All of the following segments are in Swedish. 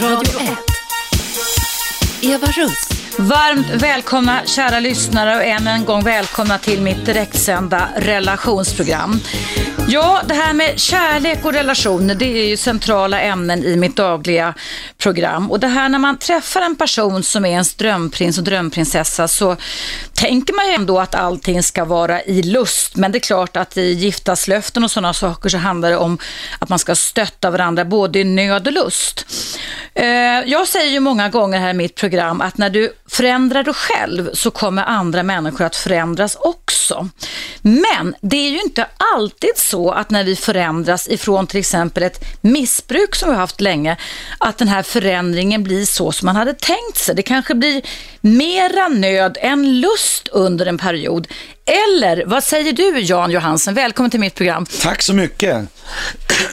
Radio 1. Eva Russ. Varmt välkomna kära lyssnare och än en gång välkomna till mitt direktsända relationsprogram. Ja, det här med kärlek och relationer det är ju centrala ämnen i mitt dagliga program. Och det här när man träffar en person som är ens drömprins och drömprinsessa så tänker man ju ändå att allting ska vara i lust. Men det är klart att i giftaslöften och sådana saker så handlar det om att man ska stötta varandra både i nöd och lust. Eh, jag säger ju många gånger här i mitt program att när du förändrar dig själv så kommer andra människor att förändras också. Men det är ju inte alltid så att när vi förändras ifrån till exempel ett missbruk som vi har haft länge, att den här förändringen blir så som man hade tänkt sig. Det kanske blir mera nöd än lust under en period. Eller vad säger du Jan Johansen? Välkommen till mitt program. Tack så mycket.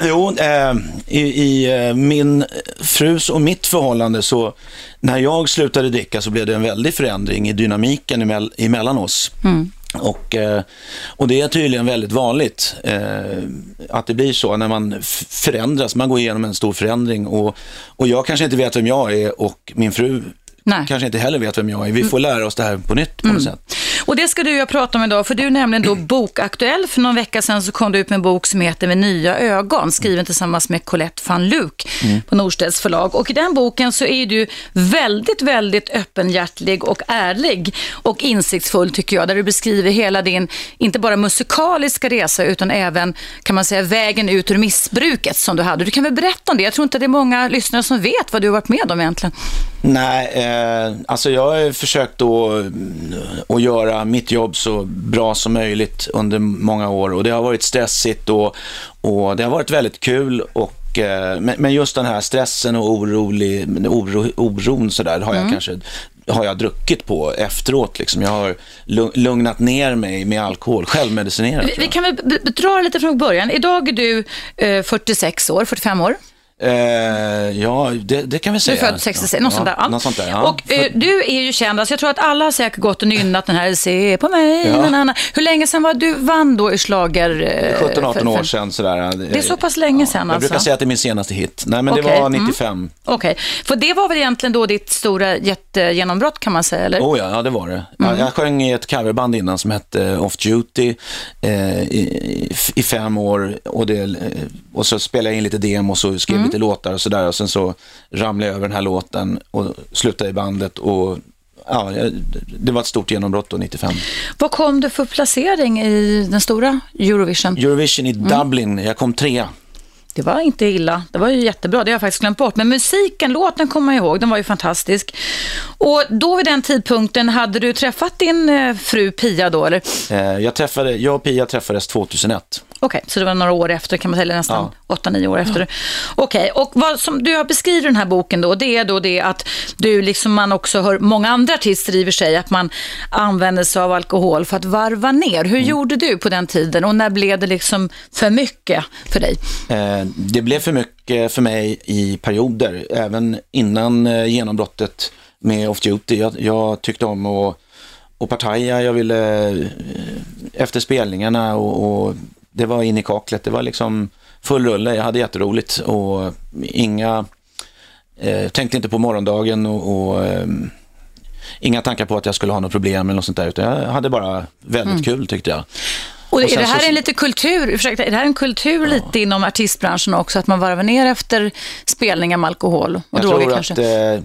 Jo, eh, i, i eh, min frus och mitt förhållande så när jag slutade dricka så blev det en väldig förändring i dynamiken emell, emellan oss. Mm. Och, eh, och det är tydligen väldigt vanligt eh, att det blir så när man förändras, man går igenom en stor förändring och, och jag kanske inte vet vem jag är och min fru Nej. kanske inte heller vet vem jag är. Vi får lära oss det här på nytt på något mm. sätt. Och det ska du och jag prata om idag, för du är nämligen då bokaktuell. För någon vecka sedan så kom du ut med en bok som heter Med nya ögon, skriven tillsammans med Colette van Luc mm. på Norstedts förlag. Och i den boken så är du väldigt, väldigt öppenhjärtlig och ärlig och insiktsfull tycker jag, där du beskriver hela din, inte bara musikaliska resa, utan även, kan man säga, vägen ut ur missbruket som du hade. Du kan väl berätta om det? Jag tror inte det är många lyssnare som vet vad du har varit med om egentligen. Nej, eh, alltså jag har försökt då att göra mitt jobb så bra som möjligt under många år och det har varit stressigt och, och det har varit väldigt kul och eh, men just den här stressen och orolig, oro, oron så där har jag mm. kanske har jag druckit på efteråt. Liksom. Jag har lugnat ner mig med alkohol, självmedicinerat. Vi, vi kan väl dra lite från början. Idag är du eh, 46 år, 45 år. Eh, ja, det, det, kan vi säga. Du är född 66, något, ja, sånt där, ja. något sånt där. Ja. Och eh, du är ju känd, alltså jag tror att alla har säkert gått och nynnat den här Se på mig. Ja. Na. Hur länge sedan var du vann då i slager? Eh, 17-18 år sedan sådär. Det är så pass länge sedan alltså? Jag brukar säga att det är min senaste hit. Nej, men okay. det var 95. Mm. Okej, okay. för det var väl egentligen då ditt stora jättegenombrott kan man säga, eller? Oh ja, ja det var det. Mm. Jag sjöng i ett coverband innan som hette Off Duty eh, i, i, fem år och, det, eh, och så spelade jag in lite demo och så skrev mm. Lite låtar och sådär och sen så ramlade jag över den här låten och slutade i bandet och ja, det var ett stort genombrott då, 95. Vad kom du för placering i den stora Eurovision? Eurovision i mm. Dublin, jag kom trea. Det var inte illa. Det var ju jättebra. Det har jag faktiskt glömt bort. Men musiken, låten kommer jag ihåg. Den var ju fantastisk. Och då vid den tidpunkten, hade du träffat din eh, fru Pia då? Eller? Eh, jag, träffade, jag och Pia träffades 2001. Okej, okay, så det var några år efter kan man säga, nästan ja. 8-9 år efter. Okej, okay, och vad som du har beskrivit i den här boken då, det är då det att du, liksom man också hör många andra artister för sig, att man använder sig av alkohol för att varva ner. Hur mm. gjorde du på den tiden och när blev det liksom för mycket för dig? Eh, det blev för mycket för mig i perioder, även innan eh, genombrottet med Off Duty. Jag, jag tyckte om att och partaja, jag ville eh, efter spelningarna och, och det var in i kaklet. Det var liksom full rulle. Jag hade jätteroligt och inga, eh, tänkte inte på morgondagen och, och eh, inga tankar på att jag skulle ha något problem eller något sånt där. Utan jag hade bara väldigt mm. kul tyckte jag. Och är det här så... en lite kultur, ursäkta, är det här en kultur ja. lite inom artistbranschen också, att man varvar ner efter spelningar med alkohol och jag droger tror kanske? Att, eh,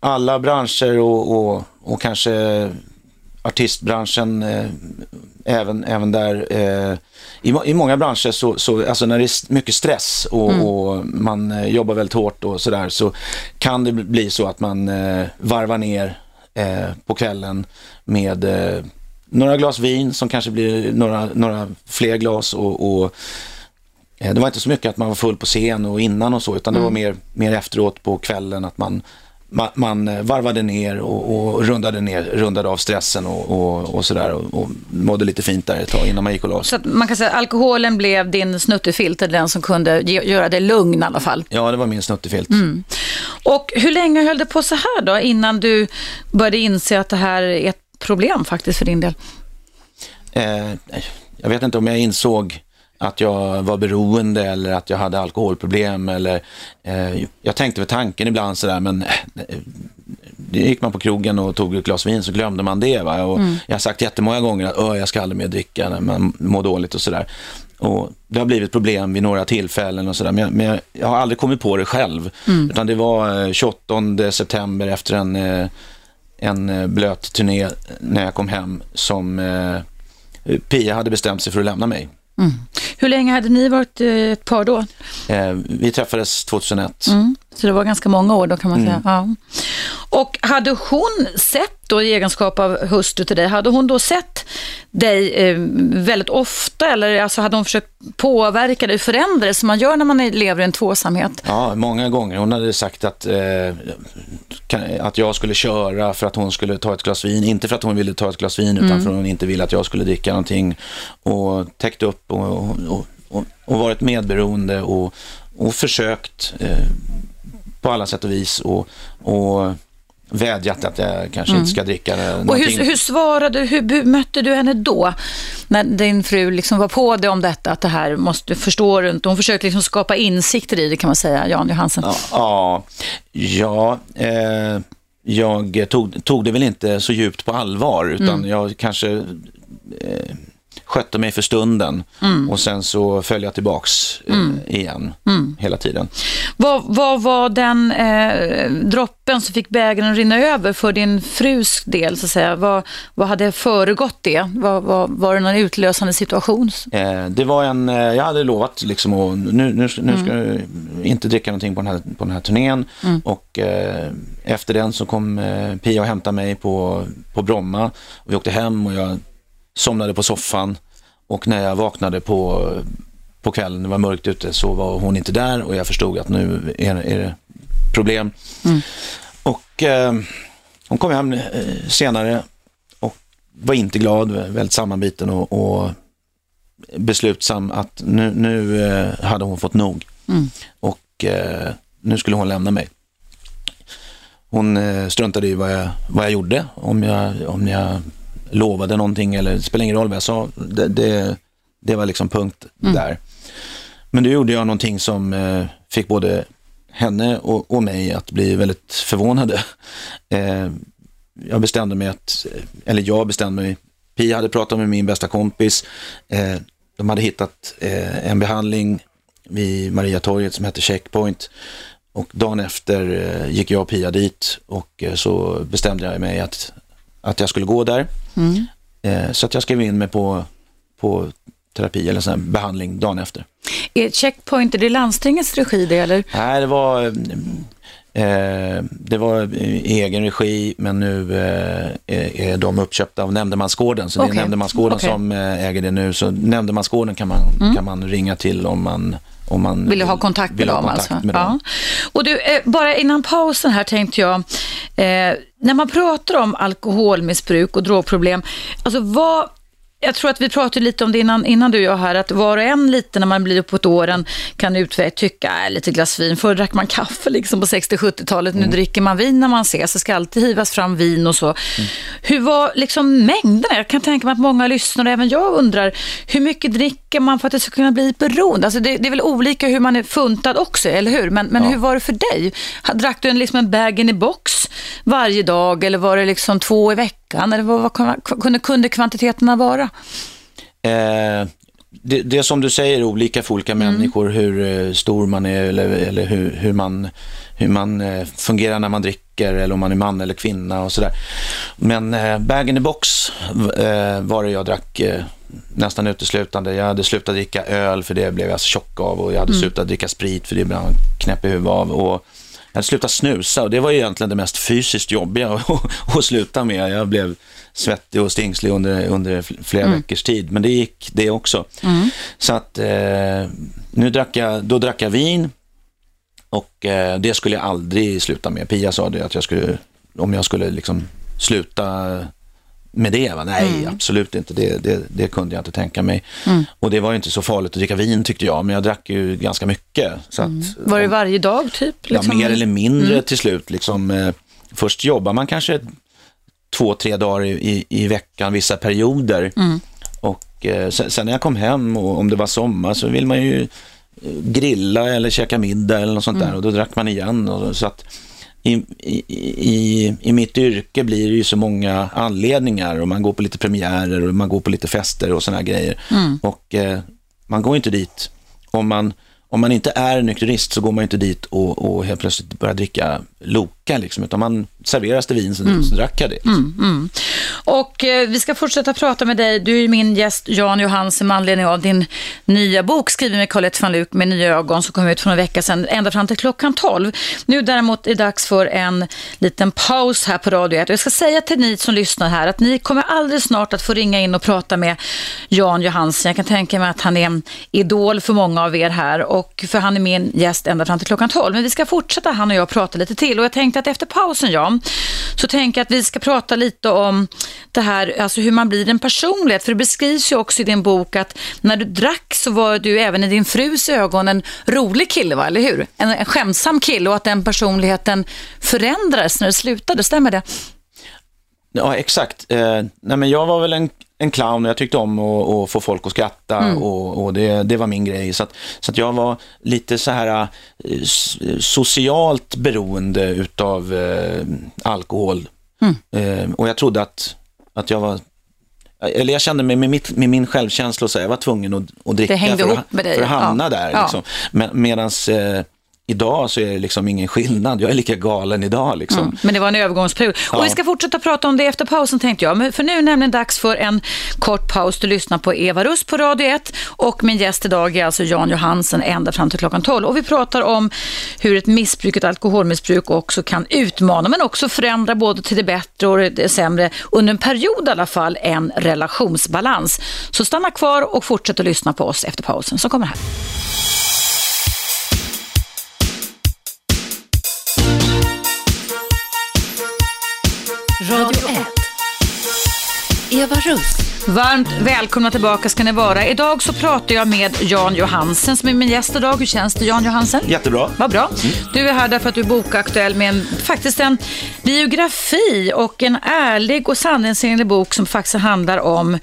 alla branscher och, och, och kanske artistbranschen, eh, även, även där. Eh, i, I många branscher, så, så, alltså när det är mycket stress och, mm. och man eh, jobbar väldigt hårt och sådär, så kan det bli så att man eh, varvar ner eh, på kvällen med eh, några glas vin som kanske blir några, några fler glas och, och det var inte så mycket att man var full på scen och innan och så, utan det var mm. mer, mer efteråt på kvällen att man man, man eh, varvade ner och, och, rundade, ner, rundade av stressen och, och, och sådär och, och mådde lite fint där ett tag innan man gick och la Så man kan säga att alkoholen blev din snuttefilt, den som kunde göra dig lugn i alla fall? Ja, det var min snuttefilt. Mm. Och hur länge höll det på så här då, innan du började inse att det här är ett problem faktiskt för din del? Eh, jag vet inte om jag insåg att jag var beroende eller att jag hade alkoholproblem. Eller, eh, jag tänkte väl tanken ibland sådär, men eh, gick man på krogen och tog ett glas vin så glömde man det. Va? Och mm. Jag har sagt jättemånga gånger att jag ska aldrig mer dricka när man mår dåligt och sådär. Och det har blivit problem vid några tillfällen och sådär, men, men jag, jag, har aldrig kommit på det själv. Mm. Utan det var 28 eh, september efter en, eh, en eh, blöt turné när jag kom hem som Pia hade bestämt sig för att lämna mig. Mm. Hur länge hade ni varit ett par då? Eh, vi träffades 2001. Mm. Så det var ganska många år då kan man säga. Mm. Ja. Och hade hon sett då i egenskap av hustru till dig, hade hon då sett dig eh, väldigt ofta eller alltså hade hon försökt påverka dig, förändra dig som man gör när man lever i en tvåsamhet? Ja, många gånger. Hon hade sagt att, eh, att jag skulle köra för att hon skulle ta ett glas vin. Inte för att hon ville ta ett glas vin, utan mm. för att hon inte ville att jag skulle dricka någonting. Och täckt upp och, och, och, och varit medberoende och, och försökt eh, på alla sätt och vis. och, och vädjat att jag kanske mm. inte ska dricka någonting. Och hur, hur svarade hur bemötte du henne då? När din fru liksom var på dig om detta, att det här måste, förstår du inte? Hon försökte liksom skapa insikter i det kan man säga, Jan Johansen. Ja, ja, eh, jag tog, tog det väl inte så djupt på allvar, utan mm. jag kanske eh, skötte mig för stunden mm. och sen så föll jag tillbaks eh, mm. igen mm. hela tiden. Vad, vad var den eh, droppen som fick bägaren rinna över för din frus del? Så att säga? Vad, vad hade föregått det? Vad, vad, var det någon utlösande situation? Eh, det var en, eh, jag hade lovat liksom att nu, nu, nu ska jag mm. inte dricka någonting på den här, på den här turnén mm. och eh, efter den så kom eh, Pia och hämtade mig på, på Bromma och vi åkte hem och jag somnade på soffan och när jag vaknade på, på kvällen, det var mörkt ute, så var hon inte där och jag förstod att nu är, är det problem. Mm. Och eh, hon kom hem eh, senare och var inte glad, väldigt sammanbiten och, och beslutsam att nu, nu eh, hade hon fått nog. Mm. Och eh, nu skulle hon lämna mig. Hon struntade i vad jag, vad jag gjorde, om jag, om jag lovade någonting eller det spelar ingen roll vad jag sa. Det, det, det var liksom punkt mm. där. Men då gjorde jag någonting som eh, fick både henne och, och, mig att bli väldigt förvånade. Eh, jag bestämde mig att, eller jag bestämde mig, Pia hade pratat med min bästa kompis. Eh, de hade hittat eh, en behandling vid Mariatorget som hette Checkpoint. Och dagen efter eh, gick jag och Pia dit och eh, så bestämde jag mig att att jag skulle gå där. Mm. Eh, så att jag skrev in mig på, på terapi eller sån behandling dagen efter. Är Checkpoint, är det landstingets regi det eller? Nej, det var, eh, det var i egen regi men nu eh, är de uppköpta av Nämndemansgården. Så okay. det är Nämndemansgården okay. som eh, äger det nu. Så Nämndemansgården kan man, mm. kan man ringa till om man om man vill ha kontakt med, dem, kontakt alltså. med dem. Ja. Och du, eh, bara innan pausen här tänkte jag, eh, när man pratar om alkoholmissbruk och drogproblem, alltså vad jag tror att vi pratade lite om det innan, innan du och jag här, att var och en lite när man blir uppåt åren kan utveckla, tycka, äh, lite glas vin. Förr drack man kaffe liksom på 60-70-talet, nu mm. dricker man vin när man ses, det ska alltid hivas fram vin och så. Mm. Hur var liksom mängden? Jag kan tänka mig att många lyssnar och även jag undrar, hur mycket dricker man för att det ska kunna bli beroende? Alltså det, det är väl olika hur man är funtad också, eller hur? Men, men ja. hur var det för dig? Drack du en, liksom en bag in box varje dag eller var det liksom två i veckan? Eller vad, vad kunde, kunde kvantiteterna vara? Eh, det, det som du säger olika för olika mm. människor, hur eh, stor man är eller, eller hur, hur man, hur man eh, fungerar när man dricker eller om man är man eller kvinna och sådär. Men eh, bag in the box eh, var det jag drack eh, nästan uteslutande. Jag hade slutat dricka öl för det blev jag så tjock av och jag hade mm. slutat dricka sprit för det blev jag knäpp i huvudet av. Och jag hade slutat snusa och det var egentligen det mest fysiskt jobbiga att, att sluta med. Jag blev svettig och stingslig under, under flera mm. veckors tid, men det gick det också. Mm. Så att eh, nu drack jag, då drack jag vin och eh, det skulle jag aldrig sluta med. Pia sa det att jag skulle, om jag skulle liksom sluta med det. Va? Nej, mm. absolut inte. Det, det, det, kunde jag inte tänka mig. Mm. Och det var ju inte så farligt att dricka vin tyckte jag, men jag drack ju ganska mycket. Så att, mm. Var det varje dag typ? Liksom? Ja, mer eller mindre mm. till slut. Liksom, eh, först jobbar man kanske två, tre dagar i, i veckan, vissa perioder. Mm. Och eh, sen, sen när jag kom hem och om det var sommar så vill man ju eh, grilla eller käka middag eller något sånt där och då drack man igen. Och, så att i, i, i, mitt yrke blir det ju så många anledningar och man går på lite premiärer och man går på lite fester och här grejer. Och eh, man går inte dit. Om man om man inte är nykterist så går man inte dit och, och helt plötsligt börjar dricka Loka, liksom, utan man serveras det vin så, så drack jag det. Liksom. Och eh, vi ska fortsätta prata med dig. Du är ju min gäst Jan Johansen med anledning av din nya bok skriven med Colette van Luc med nya ögon som kom ut för en vecka sedan ända fram till klockan 12. Nu däremot är det dags för en liten paus här på Radio 1. Jag ska säga till ni som lyssnar här att ni kommer alldeles snart att få ringa in och prata med Jan Johansen. Jag kan tänka mig att han är en idol för många av er här och för han är min gäst ända fram till klockan 12. Men vi ska fortsätta han och jag prata lite till och jag tänkte att efter pausen Jan så tänker jag att vi ska prata lite om det här, alltså hur man blir en personlighet. För det beskrivs ju också i din bok att när du drack så var du även i din frus ögon en rolig kille, va? eller hur? En, en skämtsam kille och att den personligheten förändrades när du slutade, stämmer det? Ja, exakt. Eh, nej, men jag var väl en, en clown och jag tyckte om att, att få folk att skratta och, och det, det var min grej. Så, att, så att jag var lite så här eh, socialt beroende utav eh, alkohol. Eh, och jag trodde att, att jag var eller jag kände mig med, mitt, med min självkänsla och så, jag var tvungen att, att dricka för, att, med för att hamna Ja. där. Ja. Liksom. Men, medans eh, idag så är det liksom ingen skillnad. Jag är lika galen idag. Liksom. Men det var en övergångsperiod. Ja. Och vi ska fortsätta prata om det efter pausen tänkte jag. Men för nu är det nämligen dags för en kort paus. Du lyssnar på Eva Rust på Radio 1 och min gäst idag är alltså Jan Johansen ända fram till klockan 12. Och vi pratar om hur ett missbruk, ett alkoholmissbruk också kan utmana men också förändra både till det bättre och det sämre under en period i alla fall en relationsbalans. Så stanna kvar och fortsätt att lyssna på oss efter pausen som kommer här. Eva Russ. Varmt välkomna tillbaka ska ni vara. Idag så pratar jag med Jan Johansen som är min gäst idag. Hur känns det Jan Johansen? Jättebra. Vad bra. Du är här därför att du är bokaktuell med en, faktiskt en biografi och en ärlig och sanningsenlig bok som faktiskt handlar om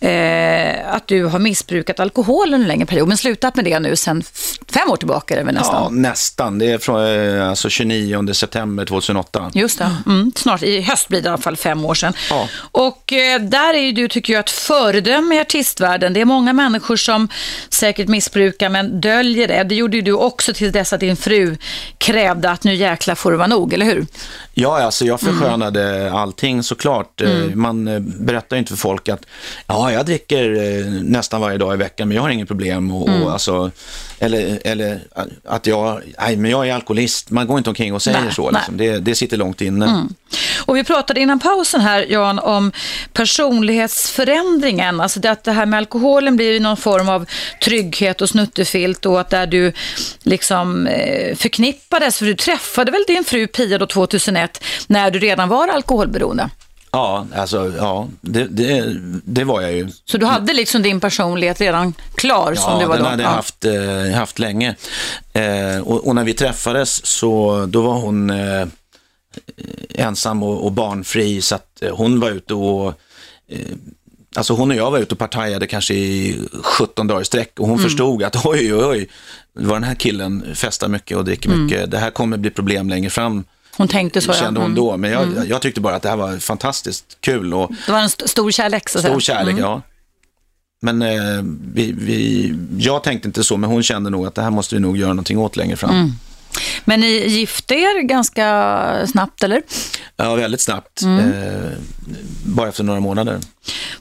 eh, att du har missbrukat alkohol under en längre period. Men slutat med det nu sedan fem år tillbaka är det väl Ja, nästan. nästan. Det är från eh, alltså 29 september 2008. Just det. Mm, snart, i höst blir det i alla fall fem år sedan. Ja. Och eh, där är ju du, tycker jag, ett föredöme i artistvärlden. Det är många människor som säkert missbrukar men döljer det. Det gjorde ju du också till dess att din fru krävde att nu jäkla får det vara nog, eller hur? Ja, alltså jag Mm. förskönade allting såklart. Eh, Man eh, berättar ju inte för folk att ja, jag dricker eh, nästan varje dag i veckan, men jag har inget problem. Och, Mm. och alltså, eller, eller att jag, nej, men jag är alkoholist. Man går inte omkring och säger Nej, så. Mm. Liksom. Det, det sitter långt inne. Och vi pratade innan pausen här, Jan, om personlighetsförändringen. Alltså det att det här med alkoholen blir ju någon form av trygghet och snuttefilt och att där du liksom förknippades, för du träffade väl din fru Pia då 2001 när du redan var alkoholberoende? Ja, alltså, ja det, det, det var jag ju. Så du hade liksom din personlighet redan klar som Ja, du var den då? hade jag haft, eh, haft länge. Eh, och, och när vi träffades så då var hon eh, ensam och, och barnfri så att eh, hon var ute och eh, Alltså hon och jag var ute och partajade kanske i 17 dagar i sträck och hon förstod att oj, oj, oj, vad den här killen festar mycket och dricker mycket. Det här kommer bli problem längre fram, Hon tänkte så, ja. kände hon Mm. då. Men jag, jag tyckte bara att det här var fantastiskt kul och Det var en st- stor kärlek, så att Stor kärlek, ja. Men eh, vi, vi, jag tänkte inte så, men hon kände nog att det här måste vi nog göra någonting åt längre fram. Mm. Men ni gifte er ganska snabbt, eller? Ja, väldigt snabbt. Mm. Eh, bara efter några månader.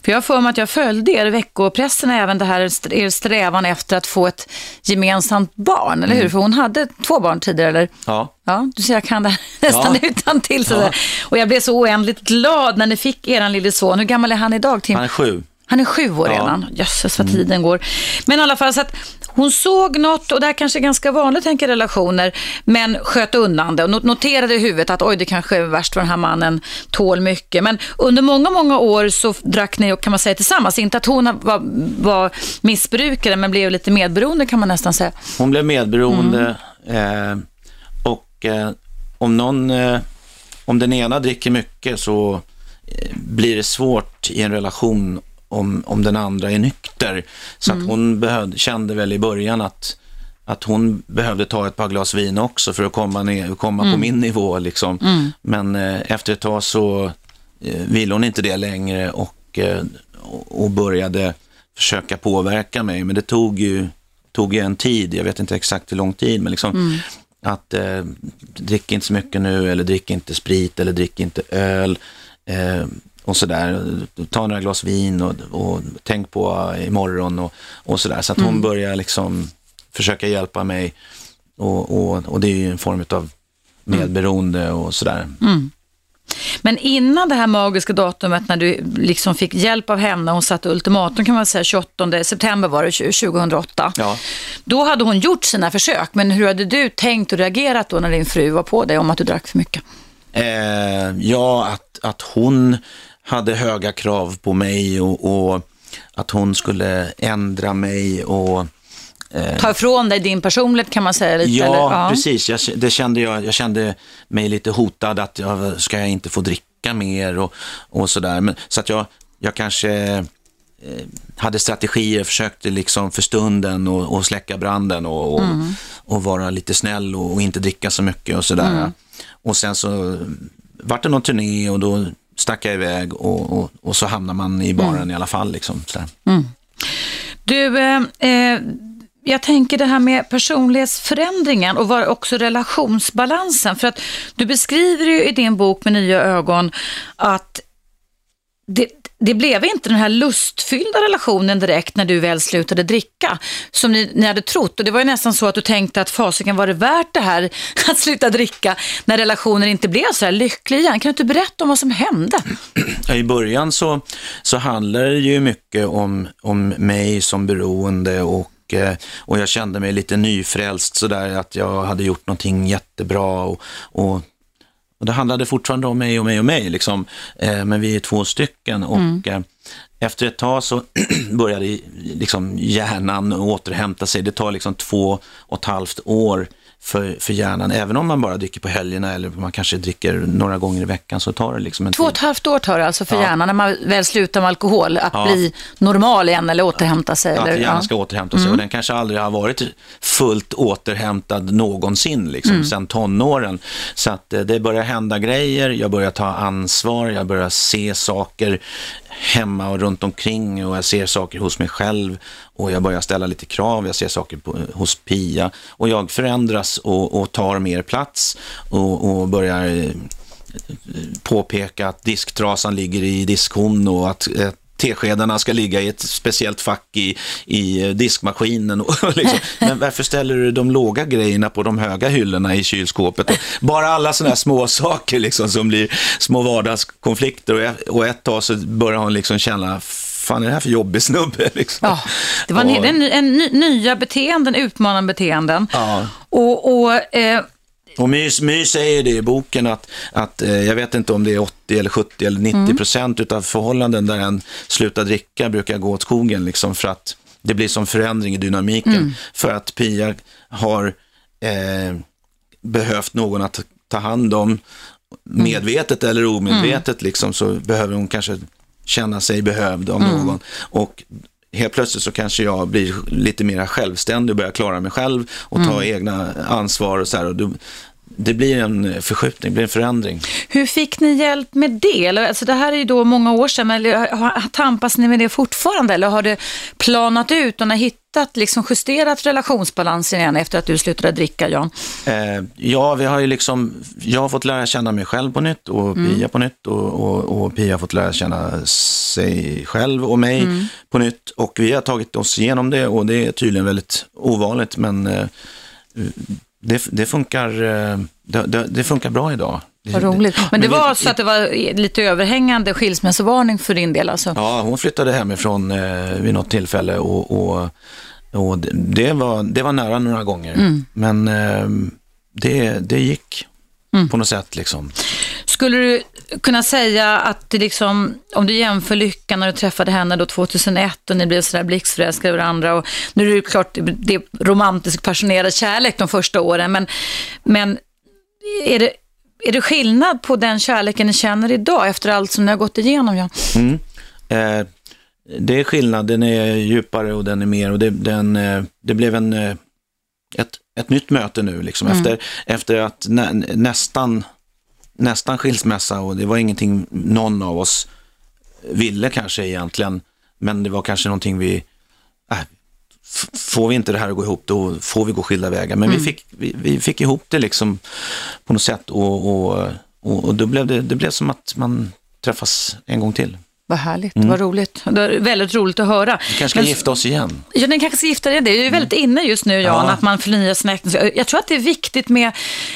För jag har för mig att jag följde er i veckopressen även det här er strävan efter att få ett gemensamt barn, eller hur? För hon hade två barn tidigare, eller? Ja. Ja, du ser jag kan det här nästan Ja. utan till Ja. Och jag blev så oändligt glad när ni fick er lille son. Hur gammal är han idag, Tim? Han är sju. Han är sju år Ja. Mm. redan. Jösses vad tiden går. Men i alla fall så att hon såg något, och det här kanske är ganska vanligt tänker relationer, men sköt undan det och not- noterade i huvudet att oj, det kanske är värst för den här mannen tål mycket. Men under många, många år så drack ni, kan man säga, tillsammans. Inte att hon var, var missbrukare, men blev lite medberoende kan man nästan säga. Hon blev medberoende Mm. eh, och eh, om någon, eh, om den ena dricker mycket så eh, blir det svårt i en relation om, om den andra är nykter. Så att hon behövde, kände väl i början att, att hon behövde ta ett par glas vin också för att komma, ner, komma på min nivå. Liksom. Men eh, efter ett tag så eh, ville hon inte det längre och, eh, och och började försöka påverka mig. Men det tog ju, tog ju en tid, jag vet inte exakt hur lång tid, men liksom att eh, drick inte så mycket nu eller drick inte sprit eller drick inte öl. Eh, och sådär, ta några glas vin och, och tänk på imorgon och, och sådär. Så att hon börjar liksom försöka hjälpa mig och, och, och det är ju en form av medberoende och sådär. Men innan det här magiska datumet när du liksom fick hjälp av henne, hon satte ultimatum kan man säga 28 september var det 2008. Ja. Då hade hon gjort sina försök, men hur hade du tänkt och reagerat då när din fru var på dig om att du drack för mycket? Eh, ja, att, att hon hade höga krav på mig och, och att hon skulle ändra mig och Ta ifrån dig din personlighet kan man säga lite? Ja, eller? precis. Jag, det kände jag, jag kände mig lite hotad att jag, ska jag inte få dricka mer och, och sådär. Men, så att jag, jag kanske eh, hade strategier, försökte liksom för stunden och, och släcka branden och, och, och vara lite snäll och, och inte dricka så mycket och sådär. Och sen så vart det någon turné och då stack jag iväg och, och, och så hamnar man i baren i alla fall. Liksom, sådär. Du, eh, eh, jag tänker det här med personlighetsförändringen och var också relationsbalansen. För att du beskriver ju i din bok med nya ögon att det, det blev inte den här lustfyllda relationen direkt när du väl slutade dricka som ni, ni hade trott. Och det var ju nästan så att du tänkte att fasiken var det värt det här att sluta dricka när relationen inte blev så här lycklig igen. Kan du inte berätta om vad som hände? I början så, så handlade det ju mycket om, om mig som beroende och, eh, och jag kände mig lite nyfrälst sådär att jag hade gjort någonting jättebra och, och, och det handlade fortfarande om mig och mig och mig liksom. Eh, men vi är två stycken och eh, efter ett tag så började liksom hjärnan återhämta sig. Det tar liksom två och ett halvt år för, för hjärnan. Även om man bara dricker på helgerna eller man kanske dricker några gånger i veckan så tar det liksom en Två och ett halvt år tar det alltså för Ja. hjärnan när man väl slutar med alkohol att Ja. bli normal igen eller återhämta sig. Ja, eller, att hjärnan ska återhämta sig och den kanske aldrig har varit fullt återhämtad någonsin, liksom, sedan tonåren. Så att eh, det börjar hända grejer, jag börjar ta ansvar, jag börjar se saker hemma och runt omkring och jag ser saker hos mig själv och jag börjar ställa lite krav, jag ser saker på, hos Pia och jag förändras och, och tar mer plats och, och börjar eh, påpeka att disktrasan ligger i diskhon och att att teskedarna ska ligga i ett speciellt fack i, i diskmaskinen. Och liksom. Men varför ställer du de låga grejerna på de höga hyllorna i kylskåpet? Bara alla sådana här små saker liksom, som blir små vardagskonflikter och, ett- tag så börjar hon liksom känna fan är det här för jobbig snubbe? Liksom. Ja, det var en, en, en, ny- nya beteenden, utmanande beteenden. Ja. Och, och eh, Och My, My säger det i boken att, att eh, jag vet inte om det är 80 eller 70 eller 90 procent utav förhållanden där en slutar dricka brukar gå åt skogen liksom för att det blir som förändring i dynamiken. För att Pia har eh, behövt någon att ta hand om medvetet eller omedvetet liksom så behöver hon kanske känna sig behövd av någon. Och helt plötsligt så kanske jag blir lite mer självständig och börjar klara mig själv och ta egna ansvar och så här. Och då, det blir en förskjutning, det blir en förändring. hur fick ni hjälp med det? Alltså, det här är ju då många år sedan, men tampas ni med det fortfarande? Eller har det planat ut och ni har hittat, liksom justerat relationsbalansen igen efter att du slutade dricka, Jan? Eh, ja, vi har ju liksom, jag har fått lära känna mig själv på nytt och Pia på nytt och, och, och Pia har fått lära känna sig själv och mig på nytt. Och vi har tagit oss igenom det och det är tydligen väldigt ovanligt men eh, det, det, funkar, eh, det, det, funkar bra idag. Vad roligt. Men det var så att det var lite överhängande skilsmässovarning för din del alltså? Ja, hon flyttade hemifrån eh, vid något tillfälle och, och, och det, var, det var nära några gånger. Men eh, det, det gick på något sätt liksom. Skulle du kunna säga att det liksom, om du jämför lyckan när du träffade henne då 2001 och ni blev sådär blixtförälskade i varandra och nu är det klart det är romantisk passionerad kärlek de första åren men, men är, det, är det skillnad på den kärleken ni känner idag efter allt som ni har gått igenom? Jan? Mm. Eh, det är skillnad, den är djupare och den är mer och det, den, eh, det blev en, eh, ett, ett nytt möte nu liksom Mm. efter, efter att nä, nästan, nästan skilsmässa och det var ingenting någon av oss ville kanske egentligen, men det var kanske någonting vi, äh, får vi inte det här att gå ihop då får vi gå skilda vägar. Men Mm. vi, fick, vi, vi fick ihop det liksom på något sätt och, och, och, och då blev det, det blev som att man träffas en gång till. Vad härligt, vad roligt. Det är väldigt roligt att höra. Vi kanske ska Men- gifta oss igen. Ja, den kanske ska gifta dig. Det är ju väldigt inne just nu, Jan, Ja. att man förnyar sina äktenskap. Jag tror att det är viktigt med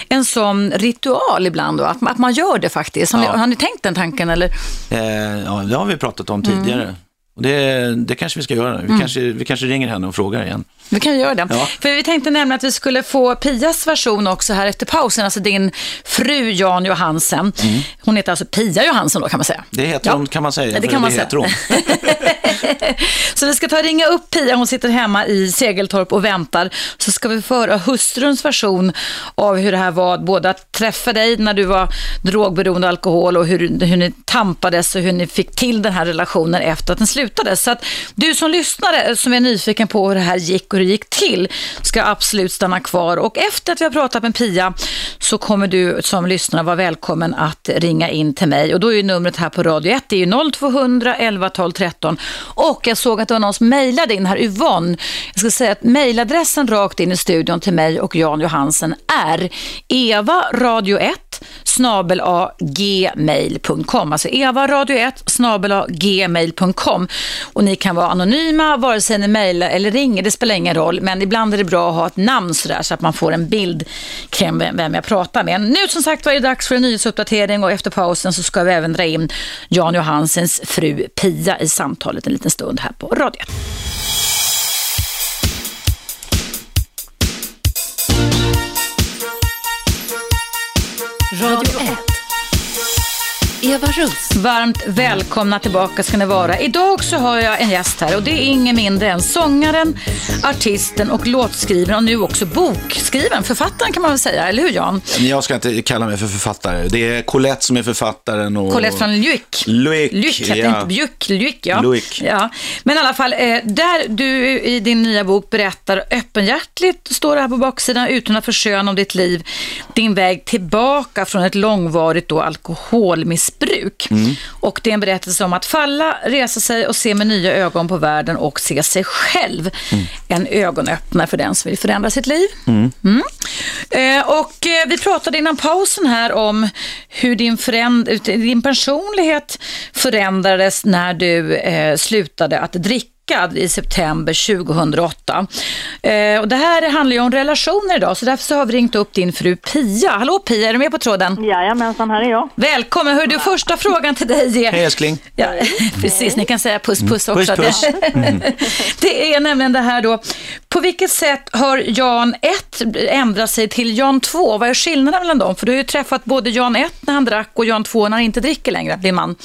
en sån ritual ibland, då, att, att man gör det faktiskt. Har, Ja. ni, har ni tänkt den tanken? Eller? Eh, ja, det har vi pratat om tidigare. Och det, det kanske vi ska göra. Vi, kanske, vi kanske ringer henne och frågar igen. Vi kan göra det. Ja. För vi tänkte nämligen att vi skulle få Pias version också här efter pausen, alltså din fru Jan Johansen. Hon heter alltså Pia Johansen då kan man säga. Det heter Ja. hon kan man säga. Det kan man det säga. heter hon. Så vi ska ta och ringa upp Pia, hon sitter hemma i Segeltorp och väntar. Så ska vi få höra hustruns version av hur det här var, både att träffa dig när du var drogberoende och alkohol och hur, hur ni tampades och hur ni fick till den här relationen efter att den slutade. Så att du som lyssnare som är nyfiken på hur det här gick och det gick till ska absolut stanna kvar. Och efter att vi har pratat med Pia så kommer du som lyssnare vara välkommen att ringa in till mig. Och då är ju numret här på Radio 1, det är ju 0200 11 12 13. Och jag såg att det var någon som mejlade in här, Yvonne. Jag ska säga att mejladressen rakt in i studion till mig och Jan Johansen är evaradio1 gmail.com. Alltså evaradio1 snabelagmail.com Och ni kan vara anonyma vare sig ni mejlar eller ringer, det spelar ingen roll. Men ibland är det bra att ha ett namn sådär så att man får en bild kring vem jag pratar med. Nu som sagt var är det dags för en nyhetsuppdatering och efter pausen så ska vi även dra in Jan Johansens fru Pia i samtalet en liten stund här på radion. Radio 1. Eva Russ. Varmt välkomna tillbaka ska ni vara. Idag så har jag en gäst här och det är ingen mindre än sångaren, artisten och låtskrivaren och nu också bokskrivaren, författaren kan man väl säga, eller hur Jan? Jag ska inte kalla mig för författare. Det är Colette som är författaren. Och... Colette från Lyck. Lyck, Lyck heter ja. inte Bjuck, Lyck ja. Lyck. ja. Men i alla fall, eh, där du i din nya bok berättar öppenhjärtligt, står det här på baksidan, utan att försköna om ditt liv, din väg tillbaka från ett långvarigt då alkoholmissbruk. Mm. Och det är en berättelse om att falla, resa sig och se med nya ögon på världen och se sig själv. Mm. En ögonöppnare för den som vill förändra sitt liv. Mm. Eh, och eh, vi pratade innan pausen här om hur din, föränd- din personlighet förändrades när du eh, slutade att dricka i september 2008. Eh, och det här handlar ju om relationer idag, så därför så har vi ringt upp din fru Pia. Hallå Pia, är du med på tråden? Jajamensan, här är jag. Välkommen! Hör du, första frågan till dig är... Hej älskling. Ja, precis, ni kan säga puss puss också. Puss, puss. Det är nämligen det här då, på vilket sätt har Jan 1 ändrat sig till Jan 2? Vad är skillnaden mellan dem? För du har ju träffat både Jan 1 när han drack och Jan 2 när han inte dricker längre, din man.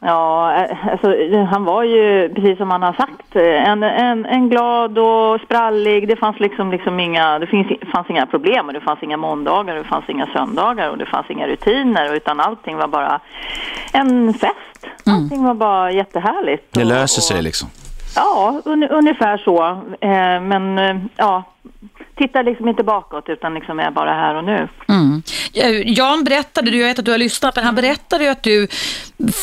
Ja, eh, alltså, han var ju, precis som han har sagt, eh, en, en, en glad och sprallig. Det fanns liksom, liksom inga, det finns, fanns inga problem och det fanns inga måndagar och det fanns inga söndagar och det fanns inga rutiner utan allting var bara en fest. Allting var bara jättehärligt. Det och- löser och- sig liksom. Ja, un, ungefär så. Eh, men eh, ja, titta liksom inte bakåt utan liksom är bara här och nu. Mm. Eh, Jan berättade, du jag vet att du har lyssnat, men han berättade ju att du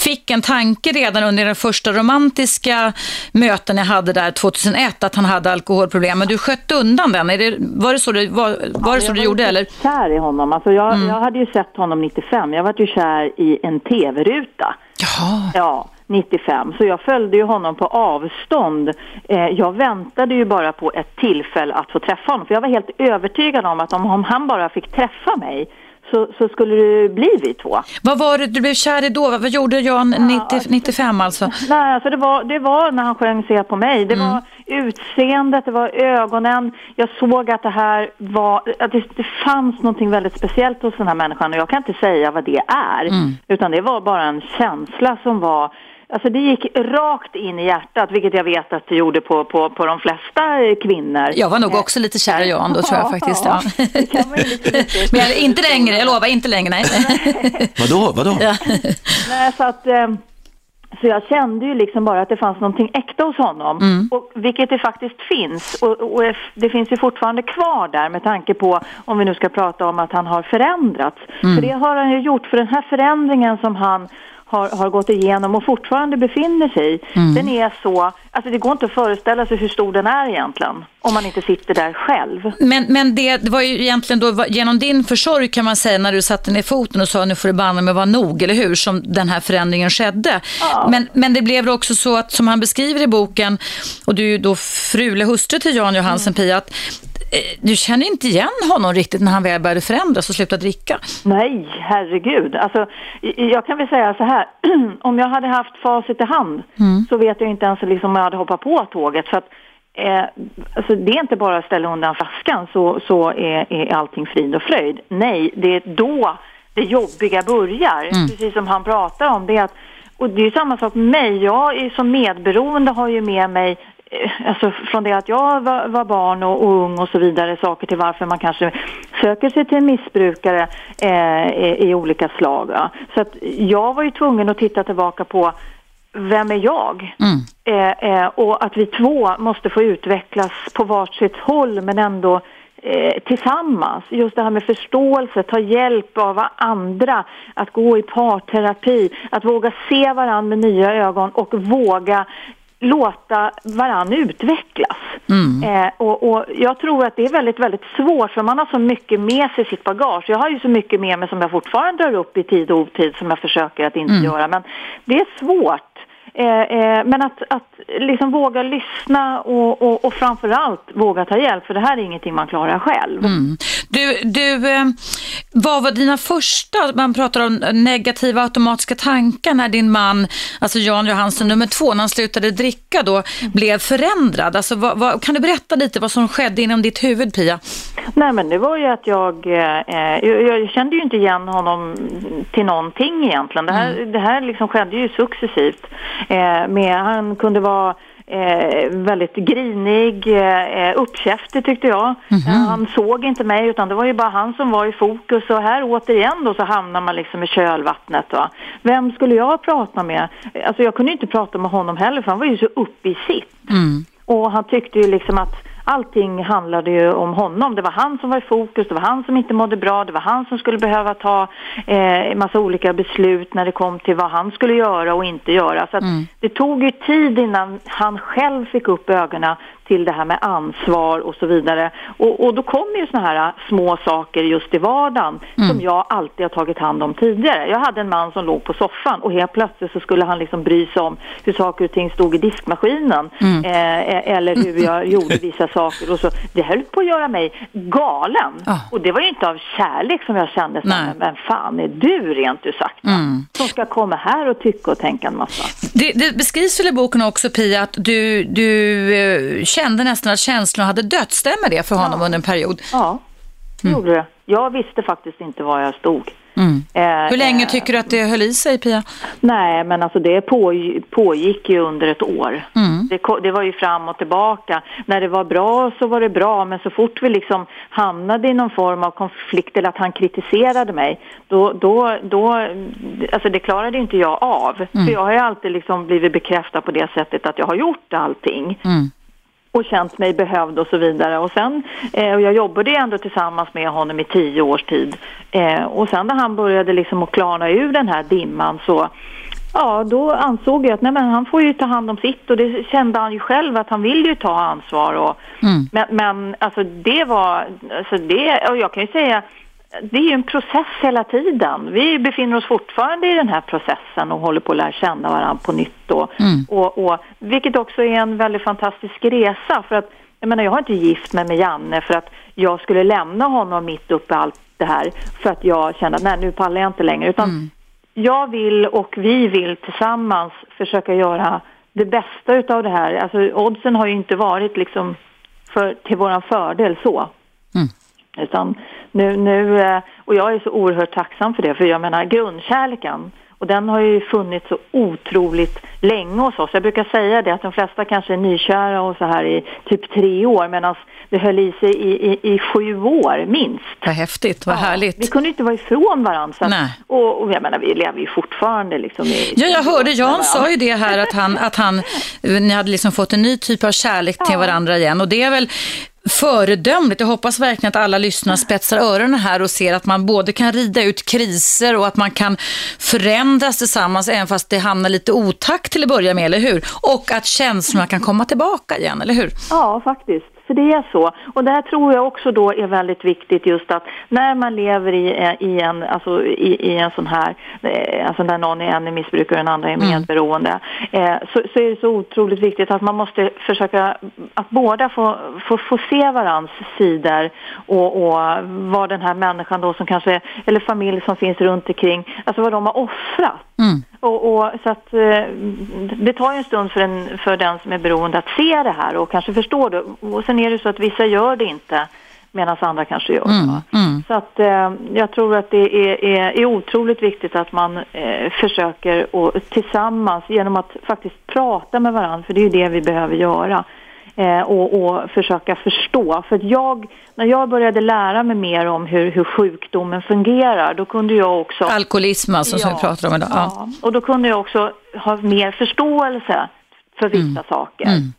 fick en tanke redan under den första romantiska möten jag hade där 2001, att han hade alkoholproblem, men du sköt undan den. Det, var det så du, var, var det så jag du var gjorde ju eller? kär i honom. Alltså jag, jag hade ju sett honom 95. Jag var ju kär i en tv-ruta. Jaha. Ja, 95. Så jag följde ju honom på avstånd. Eh, jag väntade ju bara på ett tillfälle att få träffa honom. För jag var helt övertygad om att om, om han bara fick träffa mig så, så skulle det bli vi två. Vad var det du blev kär i då? Vad, gjorde Jan 90, 95 alltså? Nej, alltså det var, det var när han sjöng Se på mig. Det var utseendet, det var ögonen. Jag såg att det här var, att det, det fanns någonting väldigt speciellt hos den här människan och jag kan inte säga vad det är. Utan det var bara en känsla som var Alltså det gick rakt in i hjärtat, vilket jag vet att det gjorde på, på, på de flesta eh, kvinnor. Jag var nog också lite kär i Jan då tror jag faktiskt. Ja. det kan man ju lite, lite. Men jag, inte längre, jag lovar, inte längre. Nej. Vadå, vadå? Ja. Nej, så att... Eh, Så jag kände ju liksom bara att det fanns någonting äkta hos honom. Mm. Och, vilket det faktiskt finns. Och, och det finns ju fortfarande kvar där med tanke på, om vi nu ska prata om att han har förändrats. Mm. För det har han ju gjort. För den här förändringen som han har, har gått igenom och fortfarande befinner sig i, Mm. den är så, alltså det går inte att föreställa sig hur stor den är egentligen. Om man inte sitter där själv. Men, men det, det var ju egentligen då genom din försorg kan man säga när du satte ner foten och sa nu får det banne mig vara nog, eller hur, som den här förändringen skedde. Ja. Men, men det blev också så att som han beskriver i boken, och du är ju då fru eller hustru till Jan Johansen Pia, att du känner inte igen honom riktigt när han väl började förändras och slutade dricka. Nej, herregud. Alltså, jag kan väl säga så här, om jag hade haft facit i hand så vet jag inte ens liksom om jag hade hoppat på tåget. För att, eh, alltså, det är inte bara att ställa undan flaskan så, så är, är allting frid och fröjd. Nej, det är då det jobbiga börjar. Precis som han pratar om. Det att, och det är samma sak med mig. Jag är som medberoende har ju med mig eh, Alltså från det att jag var, var barn och, och ung och så vidare, saker till varför man kanske söker sig till en missbrukare eh, i, i olika slag. Ja. Så att jag var ju tvungen att titta tillbaka på vem är jag? Eh, eh, och att vi två måste få utvecklas på varsitt håll men ändå eh, tillsammans. Just det här med förståelse, ta hjälp av andra, att gå i parterapi, att våga se varandra med nya ögon och våga låta varann utvecklas. Eh, och, och jag tror att det är väldigt, väldigt svårt för man har så mycket med sig i sitt bagage. Jag har ju så mycket med mig som jag fortfarande drar upp i tid och otid som jag försöker att inte göra. Men det är svårt. Eh, eh, men att, att liksom våga lyssna och, och, och framförallt våga ta hjälp för det här är ingenting man klarar själv. Mm. Du, du, eh, vad var dina första, man pratar om negativa automatiska tankar när din man, alltså Jan Johansson nummer två, när han slutade dricka då, blev förändrad. Alltså, vad, vad, kan du berätta lite vad som skedde inom ditt huvud, Pia? Nej men det var ju att jag, eh, jag, jag kände ju inte igen honom till någonting egentligen. Det här, det här liksom skedde ju successivt. Eh, med, han kunde vara eh, väldigt grinig, eh, uppkäftig tyckte jag. Eh, han såg inte mig utan det var ju bara han som var i fokus och här återigen då så hamnar man liksom i kölvattnet. Va? Vem skulle jag prata med? Alltså jag kunde inte prata med honom heller för han var ju så uppe i sitt. Och han tyckte ju liksom att allting handlade ju om honom. Det var han som var i fokus, det var han som inte mådde bra, det var han som skulle behöva ta eh, en massa olika beslut när det kom till vad han skulle göra och inte göra. Så att det tog ju tid innan han själv fick upp ögonen till det här med ansvar och så vidare. Och, och då kommer ju såna här små saker just i vardagen som jag alltid har tagit hand om tidigare. Jag hade en man som låg på soffan och helt plötsligt så skulle han liksom bry sig om hur saker och ting stod i diskmaskinen eh, eller hur jag gjorde vissa saker och så. Det höll på att göra mig galen. Ah. Och det var ju inte av kärlek som jag kände men fan är du rent ut sagt va? Som ska komma här och tycka och tänka en massa. Det, det beskrivs väl i boken också, Pia, att du, du eh, kände nästan att känslorna hade dött. Stämmer det för honom under en period? Ja, det gjorde det. Jag visste faktiskt inte var jag stod. Mm. Eh, Hur länge eh, tycker du att det höll i sig, Pia? Nej, men alltså det på, pågick ju under ett år. Mm. Det, det var ju fram och tillbaka. När det var bra så var det bra, men så fort vi liksom hamnade i någon form av konflikt eller att han kritiserade mig, då, då, då alltså det klarade inte jag av. Mm. För jag har ju alltid liksom blivit bekräftad på det sättet att jag har gjort allting Mm. Och känt mig behövd och så vidare. Och sen, eh, och jag jobbade ändå tillsammans med honom i tio års tid. Eh, och sen när han började liksom att klarna ur den här dimman så Ja, då ansåg jag att nej, men han får ju ta hand om sitt och det kände han ju själv att han vill ju ta ansvar. Och, Mm. Men, men alltså det var, alltså det, och jag kan ju säga det är ju en process hela tiden. Vi befinner oss fortfarande i den här processen och håller på att lära känna varandra på nytt. Och, Mm. och, och, vilket också är en väldigt fantastisk resa. För att, jag menar, jag har inte gift mig med Janne för att jag skulle lämna honom mitt uppe i allt det här. För att jag kände att nej, nu pallar jag inte längre. Utan jag vill och vi vill tillsammans försöka göra det bästa utav det här. Alltså oddsen har ju inte varit liksom för, till våran fördel så. Mm. Utan nu, nu, eh, och jag är så oerhört tacksam för det, för jag menar grundkärleken, Och den har ju funnits så otroligt länge hos oss. Jag brukar säga det att de flesta kanske är nykära och så här i typ tre år medan det höll i sig i, i, i sju år minst. Vad häftigt, vad Ja, härligt. Vi kunde inte vara ifrån varandra. Så Nej. och, och jag menar, vi lever ju fortfarande liksom i... Ja, jag hörde Jan sa ju det här att han, att han, ni hade liksom fått en ny typ av kärlek till Ja. varandra igen och det är väl föredömligt. Jag hoppas verkligen att alla lyssnare spetsar öronen här och ser att man både kan rida ut kriser och att man kan förändras tillsammans även fast det hamnar lite otakt till att börja med, eller hur? Och att känslorna kan komma tillbaka igen, eller hur? Ja, faktiskt. Det är så. Och det här tror jag också då är väldigt viktigt just att när man lever i, eh, i, en, alltså i, i en sån här, eh, alltså där någon är en missbrukare och den andra är medberoende, eh, så, så är det så otroligt viktigt att man måste försöka att båda få, få, få se varans sidor och, och vad den här människan då som kanske, eller familj som finns runt omkring, alltså vad de har offrat. Mm. Och, och, så att, eh, det tar ju en stund för, en, för den som är beroende att se det här och kanske förstå det. Och sen är det så att vissa gör det inte medan andra kanske gör det. Mm, mm. Så att eh, jag tror att det är, är, är otroligt viktigt att man eh, försöker och tillsammans genom att faktiskt prata med varandra, för det är ju det vi behöver göra. Eh, och, och försöka förstå. För att jag, när jag började lära mig mer om hur, hur sjukdomen fungerar, då kunde jag också... Alkoholism alltså, som vi pratar om idag. Ja. Ja, och då kunde jag också ha mer förståelse för vissa saker. Mm.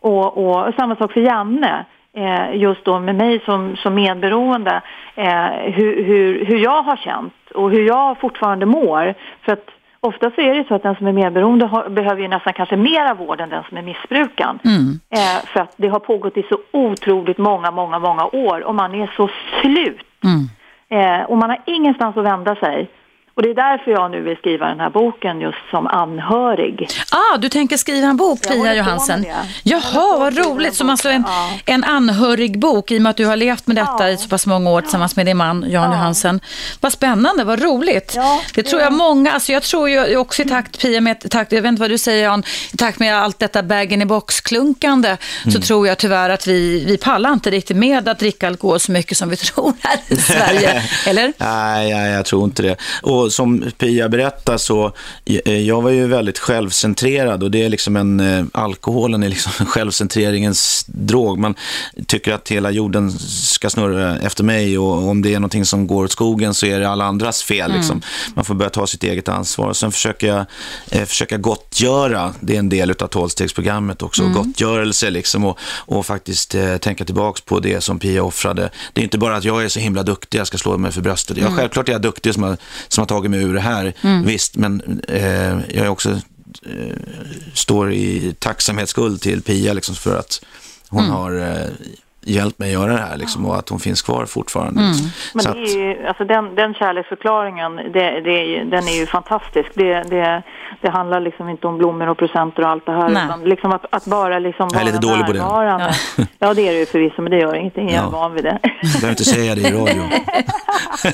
Och, och samma sak för Janne, eh, just då med mig som, som medberoende, eh, hur, hur, hur jag har känt och hur jag fortfarande mår. För att ofta så är det så att den som är medberoende har, behöver ju nästan kanske mera vård än den som är missbrukaren. Mm. Eh, för att det har pågått i så otroligt många, många, många år och man är så slut. Mm. Eh, och man har ingenstans att vända sig. Och det är därför jag nu vill skriva den här boken just som anhörig. Ah, du tänker skriva en bok, Jag Pia Johansen. det. Jag Jaha, vad roligt. Som alltså en, ja. en anhörig bok i och med att du har levt med detta Ja. i så pass många år tillsammans med din man Jan Ja. Johansen. Vad spännande, vad roligt. Ja, det tror jag många, alltså jag tror ju också i takt, Pia, med, takt, jag vet inte vad du säger Jan, i takt med allt detta bagen i box-klunkande så tror jag tyvärr att vi, vi pallar inte riktigt med att dricka alkohol så mycket som vi tror här i Sverige. Eller? Nej, nej, jag tror inte det. Och som Pia berättar så, eh, jag var ju väldigt självcentrerad och det är liksom en, eh, alkoholen är liksom självcentreringens drog. Man tycker att hela jorden ska snurra efter mig och om det är någonting som går åt skogen så är det alla andras fel. Liksom. Man får börja ta sitt eget ansvar. Och sen försöker jag eh, försöka gottgöra, det är en del av tolvstegsprogrammet också, gottgörelse liksom och, och faktiskt eh, tänka tillbaks på det som Pia offrade. Det är inte bara att jag är så himla duktig, jag ska slå mig för bröstet. Ja, självklart är jag duktig som har, som har tagit mig ur det här, visst, men eh, jag är också eh, står i tacksamhetsskuld till Pia liksom, för att hon har eh, hjälpt mig att göra det här liksom, och att hon finns kvar fortfarande. Liksom. Men det är ju, alltså den, den kärleksförklaringen, det, det är ju, den är ju fantastisk. Det, det, det handlar liksom inte om blommor och presenter och allt det här. Nej. Utan liksom att, att bara liksom Jag är vara lite dålig på det. närvarande. Ja. det är det ju förvisso, men det gör ingenting. Jag är Ja. van vid det. jag behöver inte säga det i radio.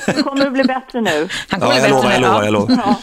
Det kommer att bli bättre nu. Han Ja, kommer jag bättre lovar, jag lovar, jag lovar. Ja.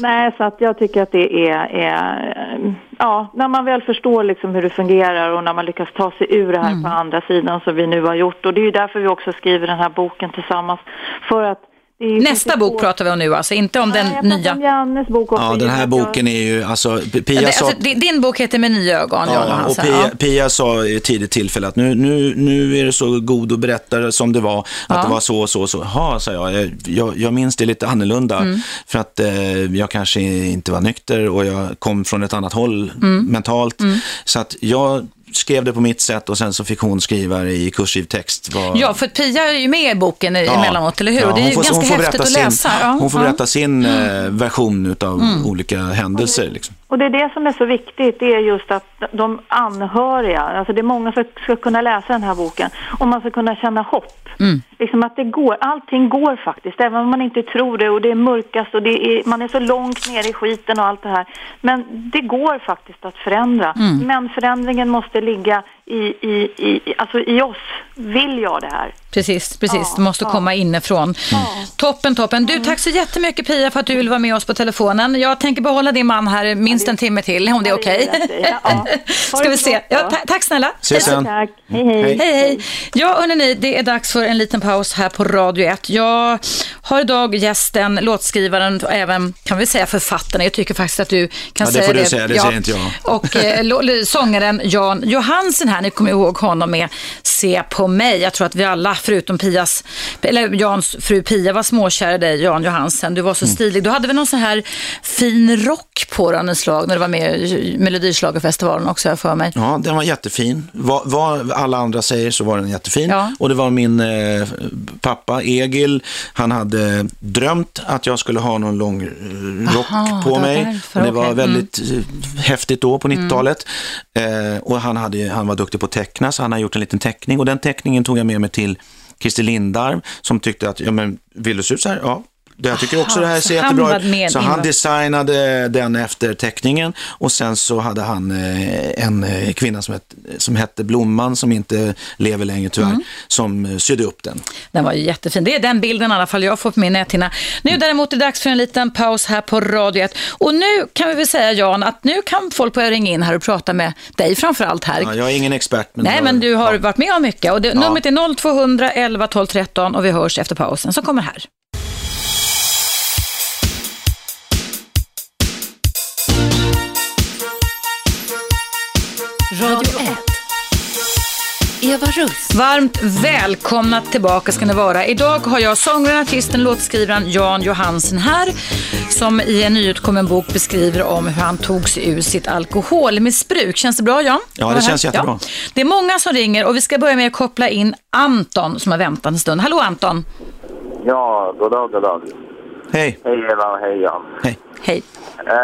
Nej, så att jag tycker att det är, är ja, när man väl förstår liksom hur det fungerar och när man lyckas ta sig ur det här Mm. på andra sidan som vi nu har gjort. Och det är ju därför vi också skriver den här boken tillsammans. För att Nästa bok svårt- pratar vi om nu, alltså inte om Nej, den nya. om Jannes bok också. Ja, den här boken är ju, alltså, Pia Det- sa... Alltså, din, bok heter Med nya ögon, Ja, och Johansen. Pia, Ja. Pia sa i ett tidigt tillfälle att nu, nu, nu är det så god och berättar som det var, att Ja. det var så och så och så. Ja, sa jag. Jag, jag, minns det lite annorlunda Mm. för att eh, jag kanske inte var nykter och jag kom från ett annat håll Mm. mentalt. Så att jag skrev det på mitt sätt och sen så fick hon skriva det i kursiv text. Vad- Ja, för Pia är ju med i boken Ja. emellanåt, eller hur? Ja, och det är ju får- ganska häftigt att sin, läsa. Ja, Hon får. Mm. berätta sin eh, version av olika händelser. Liksom. Och det är det som är så viktigt, det är just att de anhöriga, alltså det är många som ska kunna läsa den här boken och man ska kunna känna hopp. Mm. Liksom att det går, allting går faktiskt, även om man inte tror det och det är mörkast och det är, man är så långt ner i skiten och allt det här. Men det går faktiskt att förändra. Mm. Men förändringen måste ligga i, i, i, alltså i oss. Vill jag det här? Precis, precis. Ja, det måste ja. komma inifrån. Toppen, toppen. Du, tack så jättemycket Pia för att du vill vara med oss på telefonen. Jag tänker behålla din man här minst en timme till, om det är Ja, okej. Ja. Ha Ska vi se. Ja, ta- tack snälla. Ses sen. Tack. Hej, hej. Hej. Hej. Ja, hörni, det är dags för en liten paus här på Radio 1. Jag har idag gästen, låtskrivaren och även, kan vi säga författaren. Jag tycker faktiskt att du kan Ja, det säga får det. du säga, det säger inte jag. Och eh, sångaren Jan Johansen här, ni kommer ihåg honom med Se på mig. Jag tror att vi alla, förutom Pias, eller Jans fru Pia, var småkär i dig, Jan Johansen. Du var så Mm. stilig. Du hade väl någon sån här fin rock på dig något slag när du var med i Melodislagerfestivalen också, jag för mig. Ja, den var jättefin. Vad, vad alla andra säger så var den jättefin. Ja. Och det var min eh, pappa Egil, han hade drömt att jag skulle ha någon lång eh, rock Aha, på det mig. därför, det var Mm. väldigt eh, häftigt då på 90-talet. Eh, och han, hade, han var duktig på att teckna, så han har gjort en liten teckning. Och den teckningen tog jag med mig till Christer Lindarw som tyckte att, ja men vill du se ut så här? Ja. Jag tycker också Aha, det här ser han jättebra var ut. Så han designade den efter teckningen och sen så hade han eh, en eh, kvinna som hette, som hette Blomman som inte lever längre tyvärr, Mm. som eh, sydde upp den. Den var ju jättefin. Det är den bilden i alla fall jag får på min näthinna. Nu däremot är det dags för en liten paus här på Radio 1. Och nu kan vi väl säga Jan att nu kan folk börja ringa in här och prata med dig framför allt här. Ja, jag är ingen expert. Men Nej, jag, men du har ja. varit med om mycket. Och det, Numret är 0200 11 12 13 och vi hörs efter pausen som kommer här. Eva Russ. Varmt välkomna tillbaka ska ni vara. Idag har jag sångaren, artisten, låtskrivaren Jan Johansen här som i en nyutkommen bok beskriver om hur han tog sig ur sitt alkoholmissbruk. Känns det bra Jan? Ja, det här? känns jättebra. Det är många som ringer och vi ska börja med att koppla in Anton som har väntat en stund. Hallå Anton! Ja, god dag, god dag. Hej, Hej Eva och hej Jan. Hej! Eh,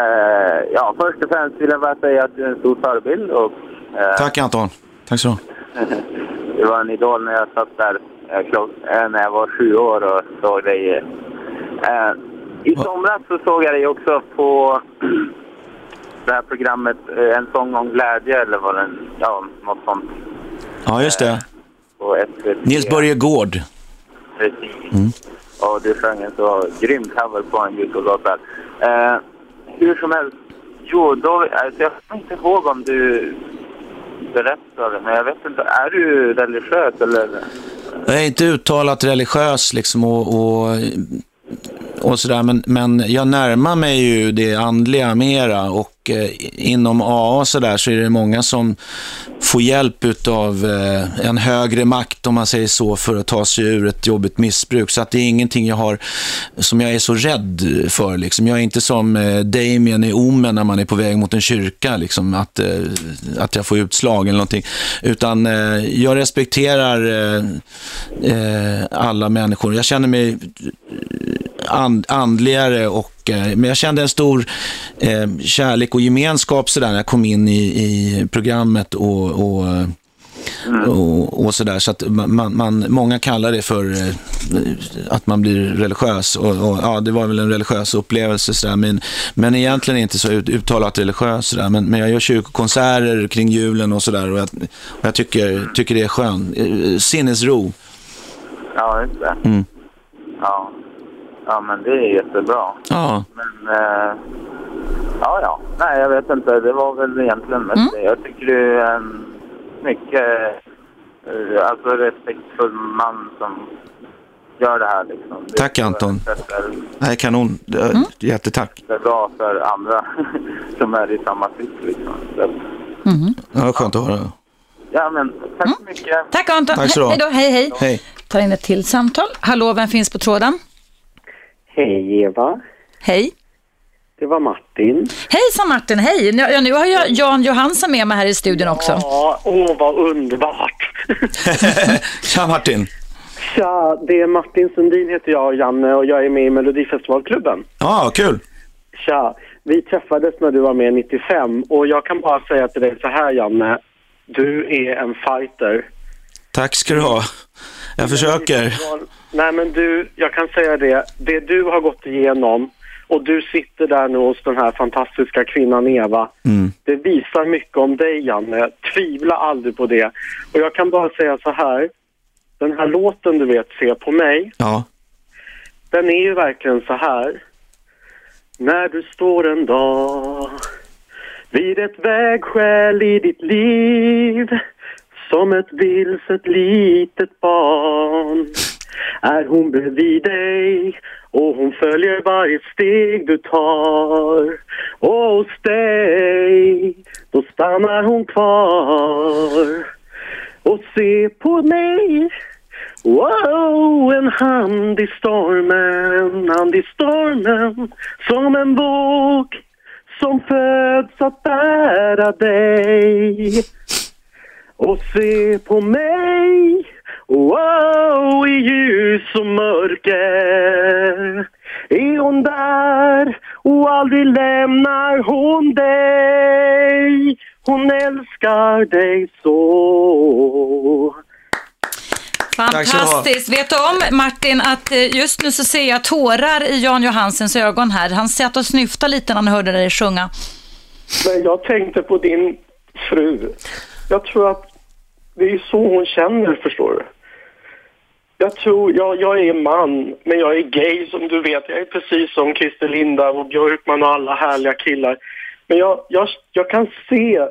ja, först och främst vill jag bara säga att du är en stor förebild och eh, tack Anton. Tack så det var en idol när jag satt där eh, eh, när jag var sju år och såg dig. Eh, I somras så såg jag dig också på det här programmet eh, En sång om glädje eller vad den, ja, något sånt. Ja, just det. Nils Börje Gård. Precis. Och du sjöng en så grym cover på en Youtube-låt där. Eh, hur som helst, jo, då, alltså, jag kommer inte ihåg om du berättade, men jag vet inte, är du religiös eller? Jag är inte uttalat religiös liksom och, och, och sådär, men, men jag närmar mig ju det andliga mera och Eh, inom AA så där så är det många som får hjälp av eh, en högre makt, om man säger så, för att ta sig ur ett jobbigt missbruk. Så att det är ingenting jag har som jag är så rädd för. Liksom. Jag är inte som eh, Damien i Omen när man är på väg mot en kyrka, liksom, att, att jag får utslag eller någonting. Utan jag respekterar alla människor. Jag känner mig and, andligare och eh, men jag kände en stor eh, kärlek och gemenskap sådär när jag kom in i, i programmet och, och, eh, och, och sådär. Så att man, man, många kallar det för eh, att man blir religiös och, och ja, det var väl en religiös upplevelse sådär. Men, men egentligen inte så ut, uttalat religiös sådär. Men, men jag gör kyrkokonserter kring julen och sådär och jag, och jag tycker, tycker det är skönt. Eh, Sinnesro. Ja, just det. Mm. Ja. Ja, men det är jättebra. Ja. Men, eh, ja, ja. Nej, jag vet inte. Det var väl egentligen mest det. Jag tycker du är en mycket, eh, alltså respektfull man som gör det här liksom. Det Tack, Anton. sätter- Nej, kanon. Mm. Jättetack. Det är bra för andra som är i samma sits liksom. Så, Ja, skönt att höra. ja, men tack så mycket. Tack Anton! Tack så. Hej då, hej hej! Hej. Tar in ett till samtal. Hallå, vem finns på tråden? Hej Eva, Hej! det var Martin. Hejsan Martin, hej! Nu- Ja, nu har jag Jan Johansson med mig här i studion också. Ja, åh vad underbart. Tja Martin. Tja, det är Martin Sundin heter jag, Janne, och jag är med i Melodifestivalklubben. Ja, kul. Tja, vi träffades när du var med 95 och jag kan bara säga till dig så här Janne, du är en fighter. Tack ska du ha. Jag försöker. Nej men du, jag kan säga det, det du har gått igenom och du sitter där nu hos den här fantastiska kvinnan Eva. Mm. Det visar mycket om dig, Janne. Tvivla aldrig på det. Och jag kan bara säga så här. Den här låten du vet, Se på mig, Ja. den är ju verkligen så här. När du står en dag vid ett vägskäl i ditt liv som ett vilset litet barn är hon bredvid dig och hon följer varje steg du tar. Och hos dig då stannar hon kvar. Och se på mig. Wow, en hand i stormen, hand i stormen Som en våg som föds att bära dig. Och se på mig Wow, i ljus och mörker Är hon där och aldrig lämnar hon dig Hon älskar dig så. Fantastiskt. Vet du om Martin att eh, just nu så ser jag tårar i Jan Johansens ögon här. Han satt och snyftade lite när han hörde dig sjunga. Men jag tänkte på din fru. Jag tror att det är så hon känner, förstår du. Jag tror, jag, jag är man, men jag är gay som du vet. Jag är precis som Christer Linda och Björkman och alla härliga killar. Men jag, jag, jag kan se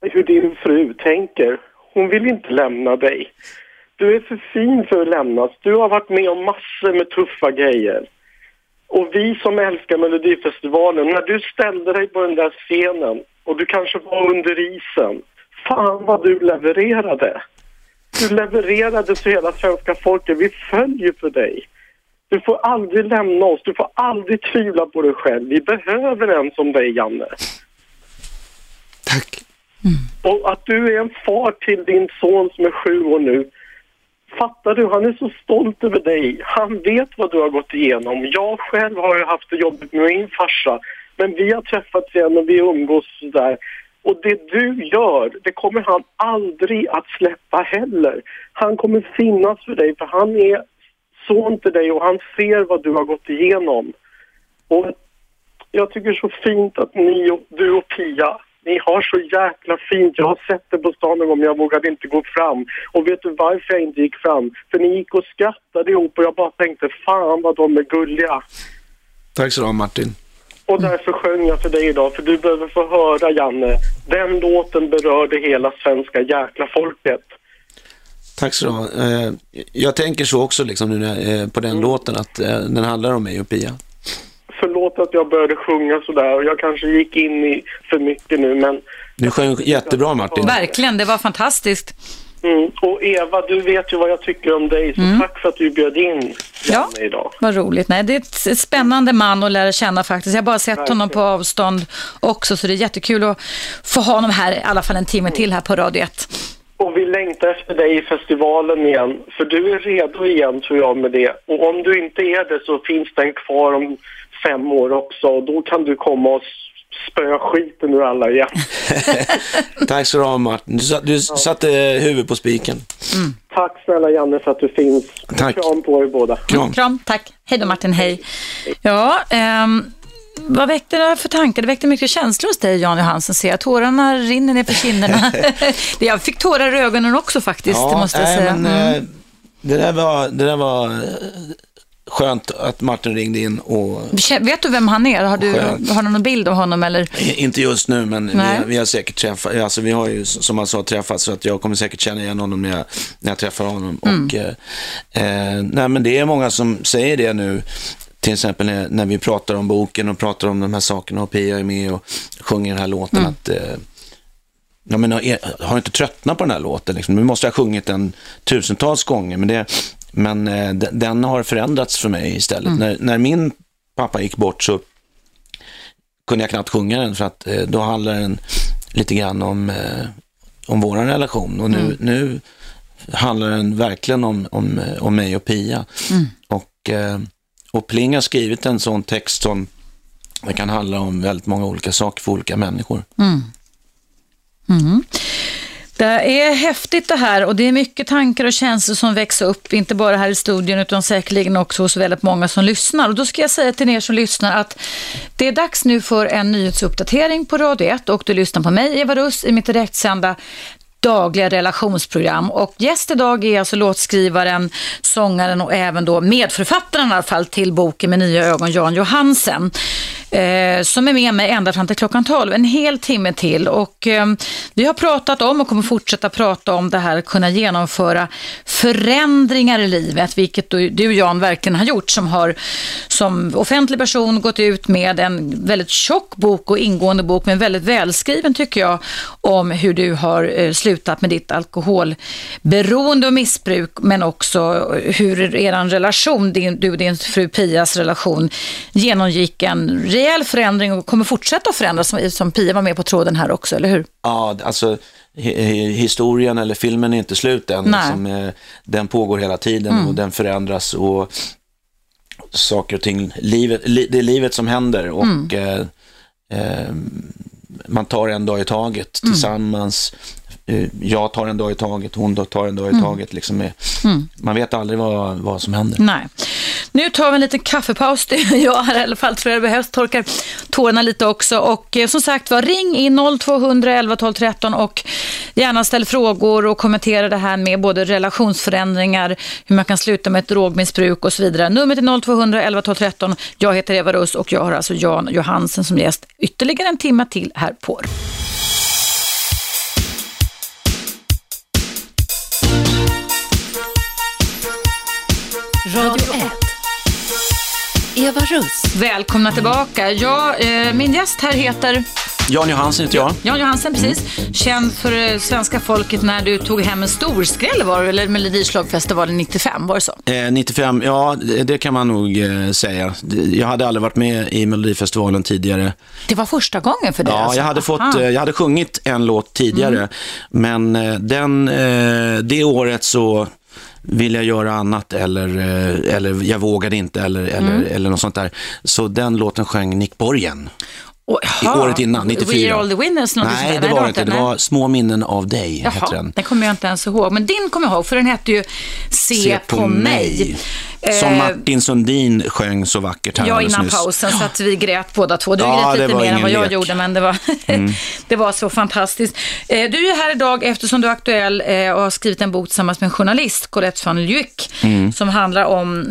hur din fru tänker. Hon vill inte lämna dig. Du är för fin för att lämnas. Du har varit med om massor med tuffa grejer. Och vi som älskar Melodifestivalen, när du ställde dig på den där scenen och du kanske var under isen, fan vad du levererade. Du levererade till hela svenska folket. Vi följer för dig. Du får aldrig lämna oss. Du får aldrig tvivla på dig själv. Vi behöver en som dig, Janne. Tack. Och att du är en far till din son som är sju år nu. Fattar du? Han är så stolt över dig. Han vet vad du har gått igenom. Jag själv har ju haft det jobbigt med min farsa. Men vi har träffats igen och vi umgås där. Och det du gör, det kommer han aldrig att släppa heller. Han kommer finnas för dig för han är son till dig och han ser vad du har gått igenom. Och jag tycker så fint att ni och, du och Pia, ni har så jäkla fint. Jag har sett det på stan någon gång men jag vågade inte gå fram. Och vet du varför jag inte gick fram? För ni gick och skrattade ihop och jag bara tänkte fan vad de är gulliga. Tack så du ha Martin. Och därför sjöng jag för dig idag, för du behöver få höra Janne. Den låten berörde hela svenska jäkla folket. Tack så du ha. Eh, Jag tänker så också liksom nu när, eh, på den låten att eh, den handlar om mig och Pia. Förlåt att jag började sjunga sådär och jag kanske gick in i för mycket nu men... Du sjöng jättebra Martin. Verkligen, det var fantastiskt. Mm. Och Eva, du vet ju vad jag tycker om dig så tack för att du bjöd in Ja. Janne idag. Vad roligt. Nej, det är ett ett spännande man att lära känna faktiskt. Jag har bara sett honom på avstånd också, så det är jättekul att få ha honom här i alla fall en timme till här på Radio 1. Och vi längtar efter dig i festivalen igen. För du är redo igen tror jag med det. Och om du inte är det så finns den kvar om fem år också. Och då kan du komma och spöa skiten ur alla igen. Tack så du ha Martin. Du, du satte huvudet på spiken. Tack snälla Janne för att du finns. Tack. Kram på er båda. Kram. Kram, tack. Hej då Martin, hej. Ja, ehm, vad väckte det för tankar? Det väckte mycket känslor hos dig Jan Johansson, ser jag. Tårarna rinner ner för kinderna. jag fick tårar i ögonen också faktiskt, det måste jag nej, säga. Men, Mm. eh, det där var, det där var eh, skönt att Martin ringde in och Vet du vem han är? Har du, Skönt. har du någon bild av honom? Eller? Inte just nu, men vi, vi har säkert träffat, alltså vi har ju som man sa träffats så att jag kommer säkert känna igen honom när jag, när jag träffar honom. Mm. Och, eh, eh, nej, men det är många som säger det nu, till exempel när, när vi pratar om boken och pratar om de här sakerna och Pia är med och sjunger den här låten Mm. att eh, Ja, men har, har inte tröttnat på den här låten. Liksom. Nu måste jag ha sjungit den tusentals gånger, men, det, men eh, den, den har förändrats för mig istället. När, när min pappa gick bort så kunde jag knappt sjunga den för att eh, då handlar den lite grann om, eh, om vår relation och nu, nu handlar den verkligen om, om, eh, om mig och Pia. Och, eh, och Pling har skrivit en sån text som det kan handla om väldigt många olika saker för olika människor. Det är häftigt det här och det är mycket tankar och känslor som växer upp, inte bara här i studion utan säkerligen också hos väldigt många som lyssnar. Och då ska jag säga till er som lyssnar att det är dags nu för en nyhetsuppdatering på Radio 1 och du lyssnar på mig, Eva Russ, i mitt direktsända dagliga relationsprogram. Och gäst idag är alltså låtskrivaren, sångaren och även då medförfattaren i alla fall till boken med nya ögon, Jan Johansen. Eh, som är med mig ända fram till klockan 12, en hel timme till. Och eh, vi har pratat om och kommer fortsätta prata om det här att kunna genomföra förändringar i livet, vilket du, du Jan verkligen har gjort som har som offentlig person gått ut med en väldigt tjock bok och ingående bok, men väldigt välskriven tycker jag, om hur du har eh, slutat med ditt alkoholberoende och missbruk, men också hur er relation, din, du och din fru Pias relation, genomgick en rejäl förändring och kommer fortsätta att förändras, som, som Pia var med på tråden här också, eller hur? Ja, alltså historien eller filmen är inte slut än. Liksom, eh, den pågår hela tiden mm. och den förändras och saker och ting, livet, det är livet som händer och mm. eh, eh, man tar en dag i taget mm. tillsammans. Eh, jag tar en dag i taget, hon tar en dag i mm. taget. Liksom mm. Man vet aldrig vad, vad som händer. Nej. Nu tar vi en liten kaffepaus. Jag här i alla fall tror jag det behövs. Torkar tårarna lite också. Och eh, som sagt var, ring in 0200 11 12 13 och gärna ställ frågor och kommentera det här med både relationsförändringar, hur man kan sluta med ett drogmissbruk och så vidare. Numret är 0200 11 12 13. Jag heter Eva Russ och jag har alltså Jan Johansen som gäst ytterligare en timme till här på Radio 1. Eva Russ. Välkomna tillbaka. Ja, eh, min gäst här heter Jan Johansen heter jag. Jan Johansen, precis. Mm. Känd för eh, svenska folket när du tog hem en storskräll var eller Melodislagfestivalen 95, var det så? Eh, 95, ja det kan man nog eh, säga. Jag hade aldrig varit med i Melodifestivalen tidigare. Det var första gången för dig? Ja, alltså. jag, hade fått, eh, jag hade sjungit en låt tidigare, mm. men eh, den, det året så vill jag göra annat eller, eh, eller jag vågade inte eller, mm. eller, eller något sånt där. Så den låten sjöng Nick Borgen. I året innan, 94. We are all the winners? Nej, det var det inte. Det var Små minnen av dig, Jaha, heter den. Den kommer jag inte ens ihåg. Men din kommer jag ihåg, för den hette ju Se, Se på, på mig. mig. Som eh, Martin Sundin sjöng så vackert här Ja, innan nyss. pausen, så att vi grät båda två. Du ja, grät lite mer än vad jag lek. gjorde, men det var, mm. det var så fantastiskt. Eh, du är här idag eftersom du är aktuell eh, och har skrivit en bok tillsammans med en journalist, Colette van Lyck, mm. som handlar om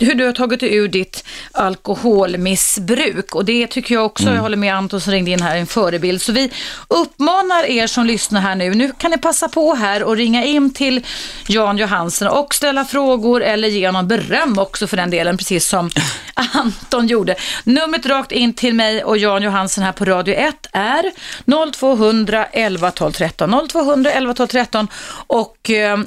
hur du har tagit dig ur ditt alkoholmissbruk. Och det tycker jag också, mm. jag håller med Anton som ringde in här, en förebild. Så vi uppmanar er som lyssnar här nu, nu kan ni passa på här och ringa in till Jan Johansen och ställa frågor eller ge någon beröm också för den delen, precis som Anton gjorde. Numret rakt in till mig och Jan Johansen här på Radio 1 är 0200 11 12 13. 0200 11 12 13 och eh,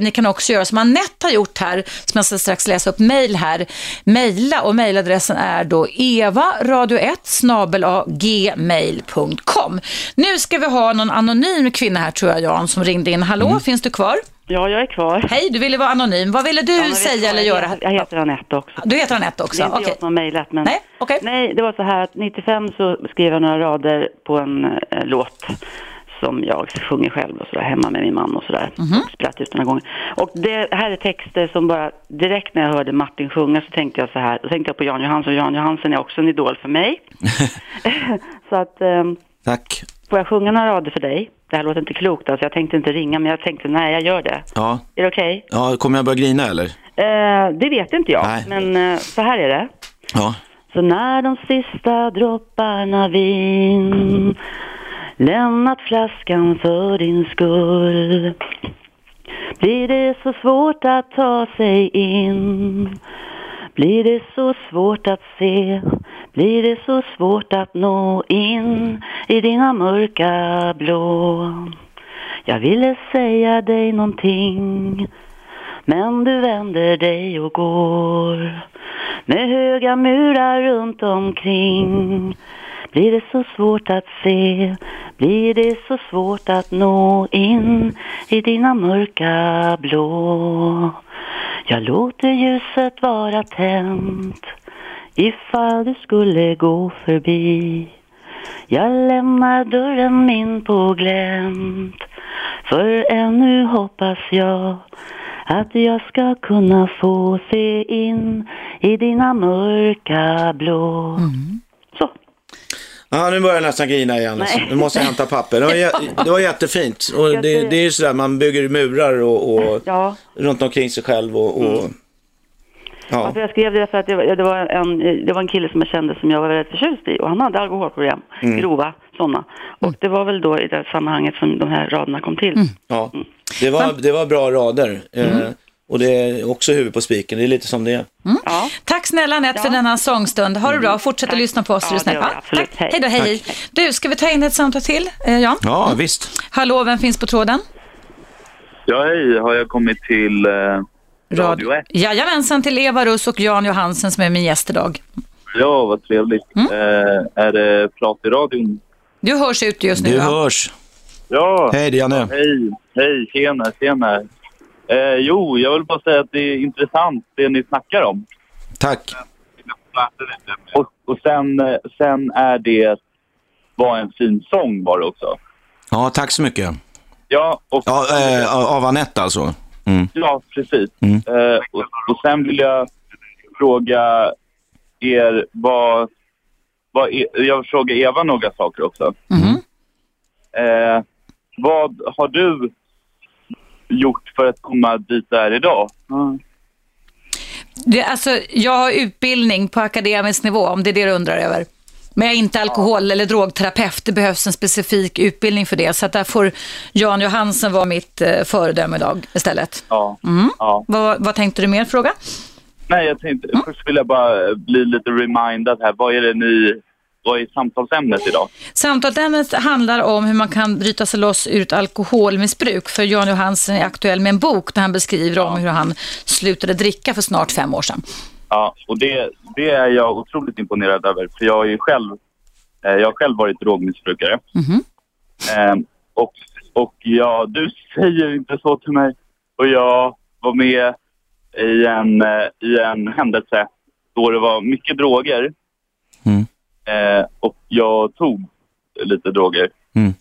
ni kan också göra som Anette har gjort här, som jag ska strax läsa upp mejl här. Mejla och mejladressen är då evaradio1 snabel gmail.com. Nu ska vi ha någon anonym kvinna här tror jag Jan som ringde in. Hallå, mm. finns du kvar? Ja, jag är kvar. Hej, du ville vara anonym. Vad ville du ja, säga eller göra? Jag heter Anette också. Du heter Anette också? Det är inte okay. jag som har mejlat, men... Nej, okay. Nej, det var så här att 95 så skrev jag några rader på en eh, låt som jag sjunger själv och sådär hemma med min man och sådär. Mm -hmm. Spratt ut några gånger. Och det här är texter som bara, direkt när jag hörde Martin sjunga så tänkte jag så här, då tänkte jag på Jan Johansson. Jan Johansson är också en idol för mig. så att... Eh, Tack. Får jag sjunga några rader för dig? Det här låter inte klokt, alltså jag tänkte inte ringa, men jag tänkte nej, jag gör det. Ja. Är det okej? Okay? Ja, kommer jag börja grina eller? Eh, det vet inte jag, nej. men eh, så här är det. Ja. Så när de sista dropparna vin lämnat flaskan för din skull blir det så svårt att ta sig in blir det så svårt att se blir det så svårt att nå in i dina mörka blå. Jag ville säga dig någonting men du vänder dig och går med höga murar runt omkring. Blir det så svårt att se, blir det så svårt att nå in i dina mörka blå. Jag låter ljuset vara tänt ifall du skulle gå förbi. Jag lämnar dörren min på glänt För ännu hoppas jag att jag ska kunna få se in i dina mörka blå. Mm. Så. Ja, nu börjar jag nästan grina igen. Alltså. Nej. Nu måste jag hämta papper. Det var, jä- det var jättefint. Och det, det är ju sådär, man bygger murar och, och Ja, runt omkring sig själv och, och ja. alltså jag skrev det för att det var, det, var en, det var en kille som jag kände som jag var väldigt förtjust i och han hade alkoholproblem, Mm. grova sådana. Och det var väl då i det sammanhanget som de här raderna kom till. ja. Det, var, det var bra rader. Eh, och det är också huvud på spiken. Det är lite som det är. Ja. Tack snälla Anette för Ja. denna sångstund. Ha det bra, fortsätt att Tack. lyssna på oss. Ja, jag Ja, absolut. tack. Hej. Hej då, hej. hej. Du, ska vi ta in ett samtal till, eh, Jan? Ja, visst. Hallå, vem finns på tråden? Ja, hej. Har jag kommit till eh, Radio 1? Jajamensan, till Eva Russ och Jan Johansen som är min gäst idag. Ja, vad trevligt. Mm. Eh, är det prat i radion? Du hörs ut just nu. Du hörs. Ja, Hej, det är Janne. hej. Hej, tjena, tjena. Eh, jo, jag vill bara säga att det är intressant det ni snackar om. Tack. Och, och sen, eh, sen är det var en fin sång var det också. Ja, tack så mycket. Ja, och, Ja, eh, av Anette alltså. Mm. ja precis. Mm. Eh, och, och sen vill jag fråga er vad... vad e- jag vill fråga Eva några saker också. Mhm. Eh, vad har du gjort för att komma dit där idag? Det, alltså, jag har utbildning på akademisk nivå, om det är det du undrar över. Men jag är inte alkohol eller drogterapeut. Det behövs en specifik utbildning för det. Så att där får Jan Johansen vara mitt eh, föredöme idag istället. Ja. Mm. ja. Vad, vad tänkte du mer fråga? Nej, jag tänkte, först vill jag bara bli lite remindad här. Vad är det ni... Vad är samtalsämnet idag? Samtalsämnet handlar om hur man kan bryta sig loss ur ett alkoholmissbruk. För Jan Johansen är aktuell med en bok där han beskriver om hur han slutade dricka för snart fem år sedan. Ja, och det, det är jag otroligt imponerad över. För jag ju själv, eh, jag har själv varit drogmissbrukare. Mhm. Eh, och, och ja, du säger inte så till mig. Och jag var med i en, eh, i en händelse då det var mycket droger. Mm. Eh, och jag tog lite droger. Mm.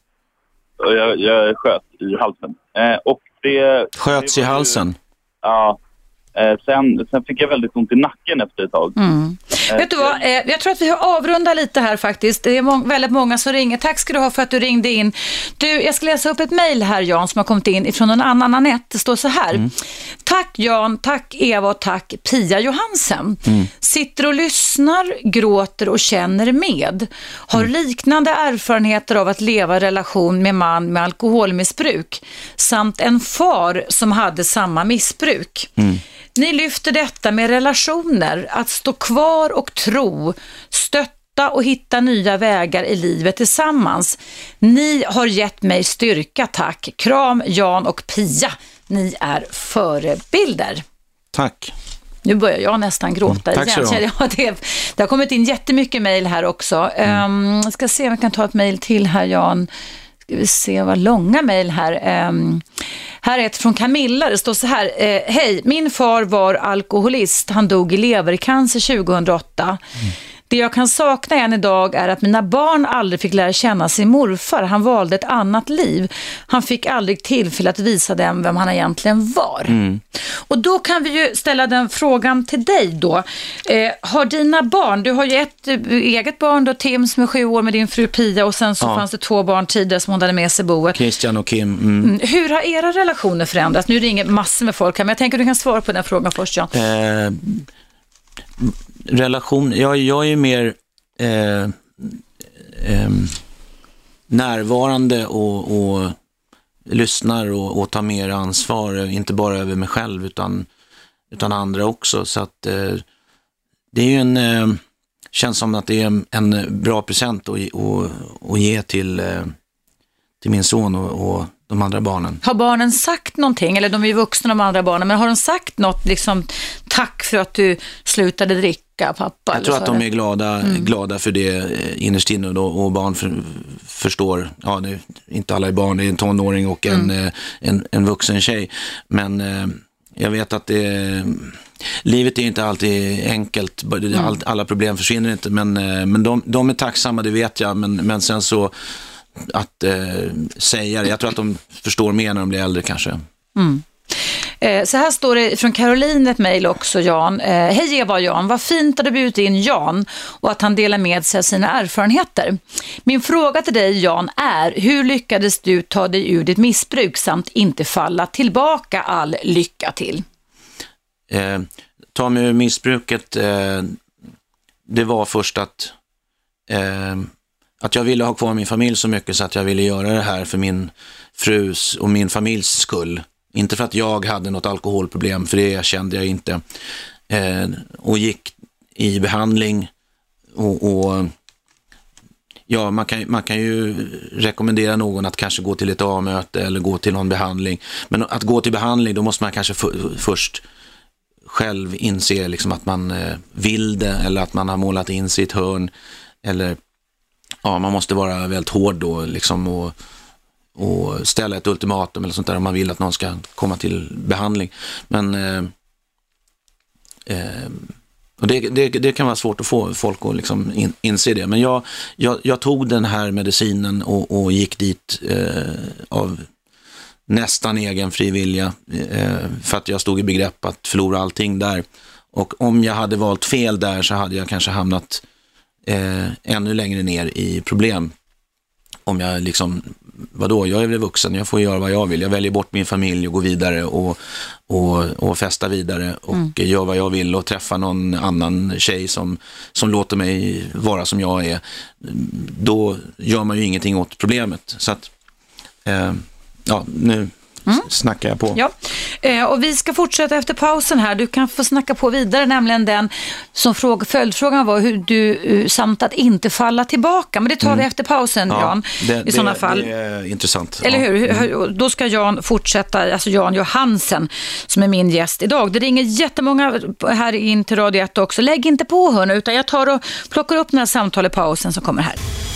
Och jag, jag sköt i halsen. Eh, och det, Sköts det i var ju- halsen. Ja. Eh, sen, sen fick jag väldigt ont i nacken efter ett tag. Mm. Eh, Vet du vad, eh, jag tror att vi har avrundat lite här faktiskt. Det är väldigt många som ringer. Tack ska du ha för att du ringde in. Du, jag ska läsa upp ett mejl här Jan som har kommit in ifrån en annan Anette. Det står så här. Tack Jan, tack Eva och tack Pia Johansen. Sitter och lyssnar, gråter och känner med. Har liknande erfarenheter av att leva i relation med man med alkoholmissbruk. Samt en far som hade samma missbruk. Ni lyfter detta med relationer, att stå kvar och tro, stötta och hitta nya vägar i livet tillsammans. Ni har gett mig styrka, tack. Kram Jan och Pia. Ni är förebilder. Tack. Nu börjar jag nästan gråta Mm, tack igen. Ja, det, det har kommit in jättemycket mejl här också. Mm. Um, ska se om jag kan ta ett mejl till här, Jan. Ska vi se vad långa mejl här. Um, här är ett från Camilla. Det står så här. Eh, Hej, min far var alkoholist. Han dog i levercancer 2008. Det jag kan sakna än idag är att mina barn aldrig fick lära känna sin morfar. Han valde ett annat liv. Han fick aldrig tillfälle att visa dem vem han egentligen var. Och då kan vi ju ställa den frågan till dig då. Eh, har dina barn, du har ju ett eh, eget barn då, Tim som är sju år med din fru Pia och sen så Ja. fanns det två barn tidigare som hon hade med sig i boet. Christian och Kim. Mm. Mm, Hur har era relationer förändrats? Nu ringer massor med folk här, men jag tänker att du kan svara på den frågan först, Jan. Eh, relation, jag, jag är ju mer eh, eh, närvarande och, och lyssnar och, och tar mer ansvar, inte bara över mig själv utan, utan andra också. Så att eh, det är ju en, eh, känns som att det är en, en bra present att, ge- att, att ge till, eh, till min son och, och de andra barnen. Har barnen sagt någonting, eller de är ju vuxna de andra barnen, men har de sagt något, liksom tack för att du slutade dricka, pappa? Jag tror att de är glada, glada för det innerst inne då, och barn för, förstår, ja nu, inte alla är barn, det är en tonåring och en, eh, en, en vuxen tjej. Men eh, jag vet att det, livet är inte alltid enkelt, all, alla problem försvinner inte, men, eh, men de, de är tacksamma, det vet jag, men, men sen så att eh, säga det. Jag tror att de förstår mer när de blir äldre kanske. Eh, Så här står det från Caroline ett mejl också, Jan. Eh, Hej Eva och Jan, vad fint att du bjudit in Jan och att han delar med sig av sina erfarenheter. Min fråga till dig Jan är, hur lyckades du ta dig ur ditt missbruk samt inte falla tillbaka all lycka till? eh, ta mig ur missbruket, eh, det var först att, att jag ville ha kvar min familj så mycket så att jag ville göra det här för min frus och min familjs skull. Inte för att jag hade något alkoholproblem, för det kände jag inte. Eh, och gick i behandling och, och Ja, man kan, man kan ju rekommendera någon att kanske gå till ett A-möte eller gå till någon behandling. Men att gå till behandling, då måste man kanske först själv inse liksom att man eh, vill det eller att man har målat in sig i ett hörn. Eller ja, man måste vara väldigt hård då liksom och, och ställa ett ultimatum eller sånt där om man vill att någon ska komma till behandling. Men eh, eh, och det, det, det kan vara svårt att få folk att liksom in, inse det. Men jag, jag, jag tog den här medicinen och, och gick dit eh, av nästan egen fri vilja eh, för att jag stod i begrepp att förlora allting där. Och om jag hade valt fel där så hade jag kanske hamnat eh, ännu längre ner i problem. Om jag liksom, vadå, jag är väl vuxen, jag får göra vad jag vill. Jag väljer bort min familj och går vidare och, och, och festa vidare och gör vad jag vill och träffa någon annan tjej som, som låter mig vara som jag är. Då gör man ju ingenting åt problemet. Så att, eh, ja, nu snackar jag på. Ja, eh, och vi ska fortsätta efter pausen här. Du kan få snacka på vidare, nämligen den som fråga, följdfrågan var hur du, eh, samt att inte falla tillbaka. Men det tar vi efter pausen, Jan, det, i sådana det, fall. Det är intressant. Eller ja. hur? hur? Då ska Jan fortsätta, alltså Jan Johansen som är min gäst idag. Det ringer jättemånga här in till Radio 1 också. Lägg inte på hörni, utan jag tar och plockar upp några samtal i pausen som kommer här.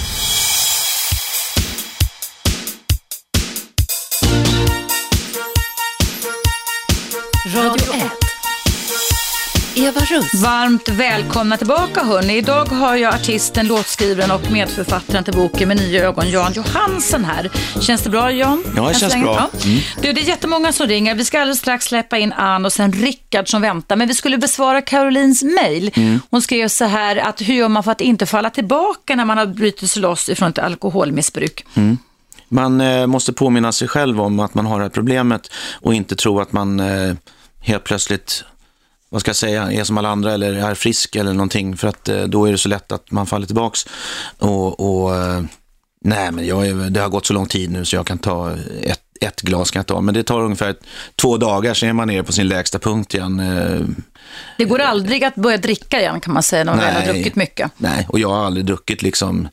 Eva Russ. Varmt välkomna tillbaka hörni. Idag har jag artisten, låtskrivaren och medförfattaren till boken med nya ögon, Jan Johansen här. Känns det bra Jan? Ja, det känns bra. Mm. Du, det är jättemånga som ringer. Vi ska alldeles strax släppa in Ann och sen Rickard som väntar. Men vi skulle besvara Carolines mejl. Mm. Hon skrev så här att hur gör man för att inte falla tillbaka när man har brutit sig loss ifrån ett alkoholmissbruk? Man eh, måste påminna sig själv om att man har det här problemet och inte tro att man eh, helt plötsligt vad ska jag säga, är som alla andra eller är frisk eller någonting för att eh, då är det så lätt att man faller tillbaks. Och, och eh, nej men jag är, det har gått så lång tid nu så jag kan ta ett, ett glas kan jag ta, men det tar ungefär två dagar så är man nere på sin lägsta punkt igen. Eh, Det går aldrig att börja dricka igen kan man säga när man väl har Nej. druckit mycket. Nej, och jag har aldrig druckit liksom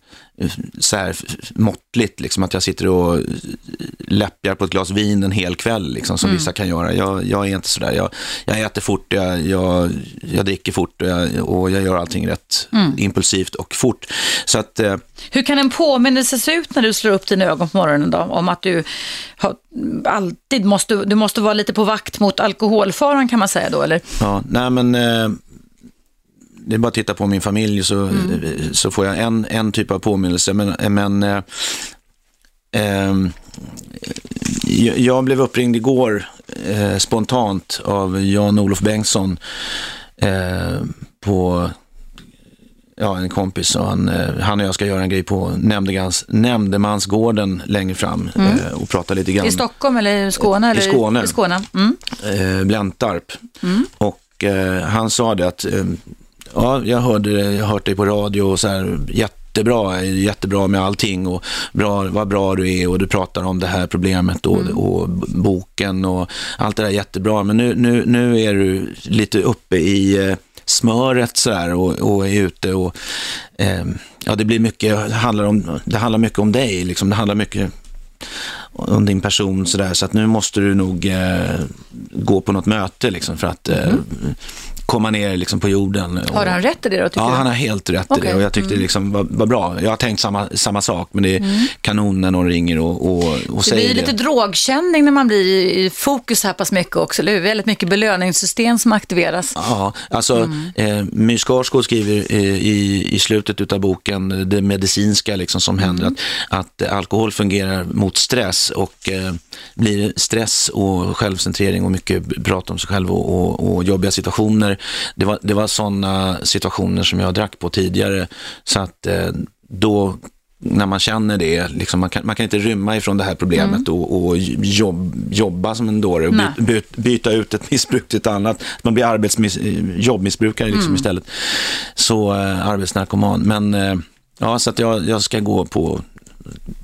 så här måttligt, liksom att jag sitter och läppjar på ett glas vin en hel kväll, liksom, som vissa kan göra. Jag, jag är inte sådär. Jag, jag äter fort, jag, jag, jag dricker fort och jag, och jag gör allting rätt impulsivt och fort. Så att, eh, Hur kan en påminnelse se ut när du slår upp dina ögon på morgonen då? Om att du har, alltid måste, du måste vara lite på vakt mot alkoholfaran kan man säga då, eller? ja, nej men eh, det är bara att titta på min familj så, så får jag en, en typ av påminnelse. Men, men eh, ehm, jag, blev uppringd igår eh, spontant av Jan-Olof Bengtsson eh, på ja, en kompis. Och han, eh, han och jag ska göra en grej på Nämndegans, Nämndemansgården längre fram eh, och prata lite grann. I Stockholm eller i Skåne? I Eller Skåne. I Skåne. Mm. eh, Bläntarp. Och eh, han sa det att, eh, ja, jag hörde jag hört dig på radio och så här, jättebra, jättebra med allting och bra, vad bra du är och du pratar om det här problemet och, och b- boken och allt det där är jättebra. Men nu, nu, nu är du lite uppe i eh, smöret så här och, och är ute och eh, ja, det blir mycket, handlar om, det handlar mycket om dig, liksom. det handlar mycket om din person sådär, så att nu måste du nog eh, gå på något möte liksom för att eh, komma ner liksom på jorden. Har han rätt i det då, Ja, du? han har helt rätt i Okej. Mm. det och jag tyckte det liksom var, var bra. Jag har tänkt samma, samma sak, men det är kanon när någon ringer och, och, och Det säger blir lite drogkänning när man blir i i fokus här pass mycket också, eller hur? Väldigt mycket belöningssystem som aktiveras. Ja, alltså Mm. eh, My Skarsgård skriver eh, i, i slutet av boken det medicinska liksom som händer, Mm. att, att alkohol fungerar mot stress och eh, blir det stress och självcentrering och mycket prat om sig själv och, och, och jobbiga situationer. Det var, det var sådana situationer som jag drack på tidigare, så att eh, då när man känner det, liksom, man, kan, man kan inte rymma ifrån det här problemet och, och jobb, jobba som en dåre och Nej. by, byt, byta ut ett missbruk till ett annat. Man blir arbetsmiss, jobbmissbrukare liksom istället. Så eh, arbetsnarkoman. Men eh, ja, så att jag, jag ska gå på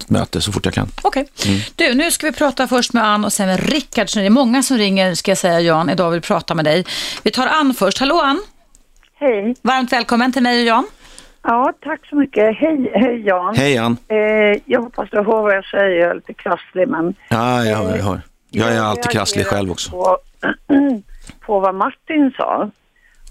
möte så fort jag kan. Okej. Mm. Du, nu ska vi prata först med Ann och sen med Rickard. Så det är många som ringer, ska jag säga Jan, idag vill prata med dig. Vi tar Ann först. Hallå Ann! Hej. Varmt välkommen till mig och Jan. Ja, tack så mycket. Hej, hej Jan. Hej Ann! Eh, jag hoppas du hör vad jag säger. Jag är lite krasslig, men... Ja, jag hör. Jag, hör. jag är jag alltid krasslig själv också. På, på vad Martin sa.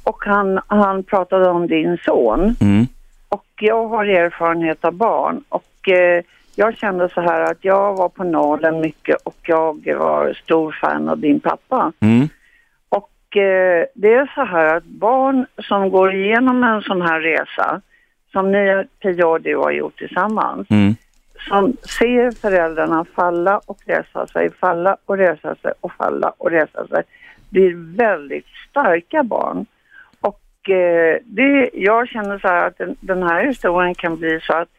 Och han, han pratade om din son. Mm. Och jag har erfarenhet av barn. Och eh, jag kände så här att jag var på Nalen mycket och jag var stor fan av din pappa. Mm. Och eh, det är så här att barn som går igenom en sån här resa, som ni, Pia och du har gjort tillsammans, Mm. som ser föräldrarna falla och resa sig, falla och resa sig och falla och resa sig, blir väldigt starka barn. Och eh, det, jag känner så här att den, den här historien kan bli så att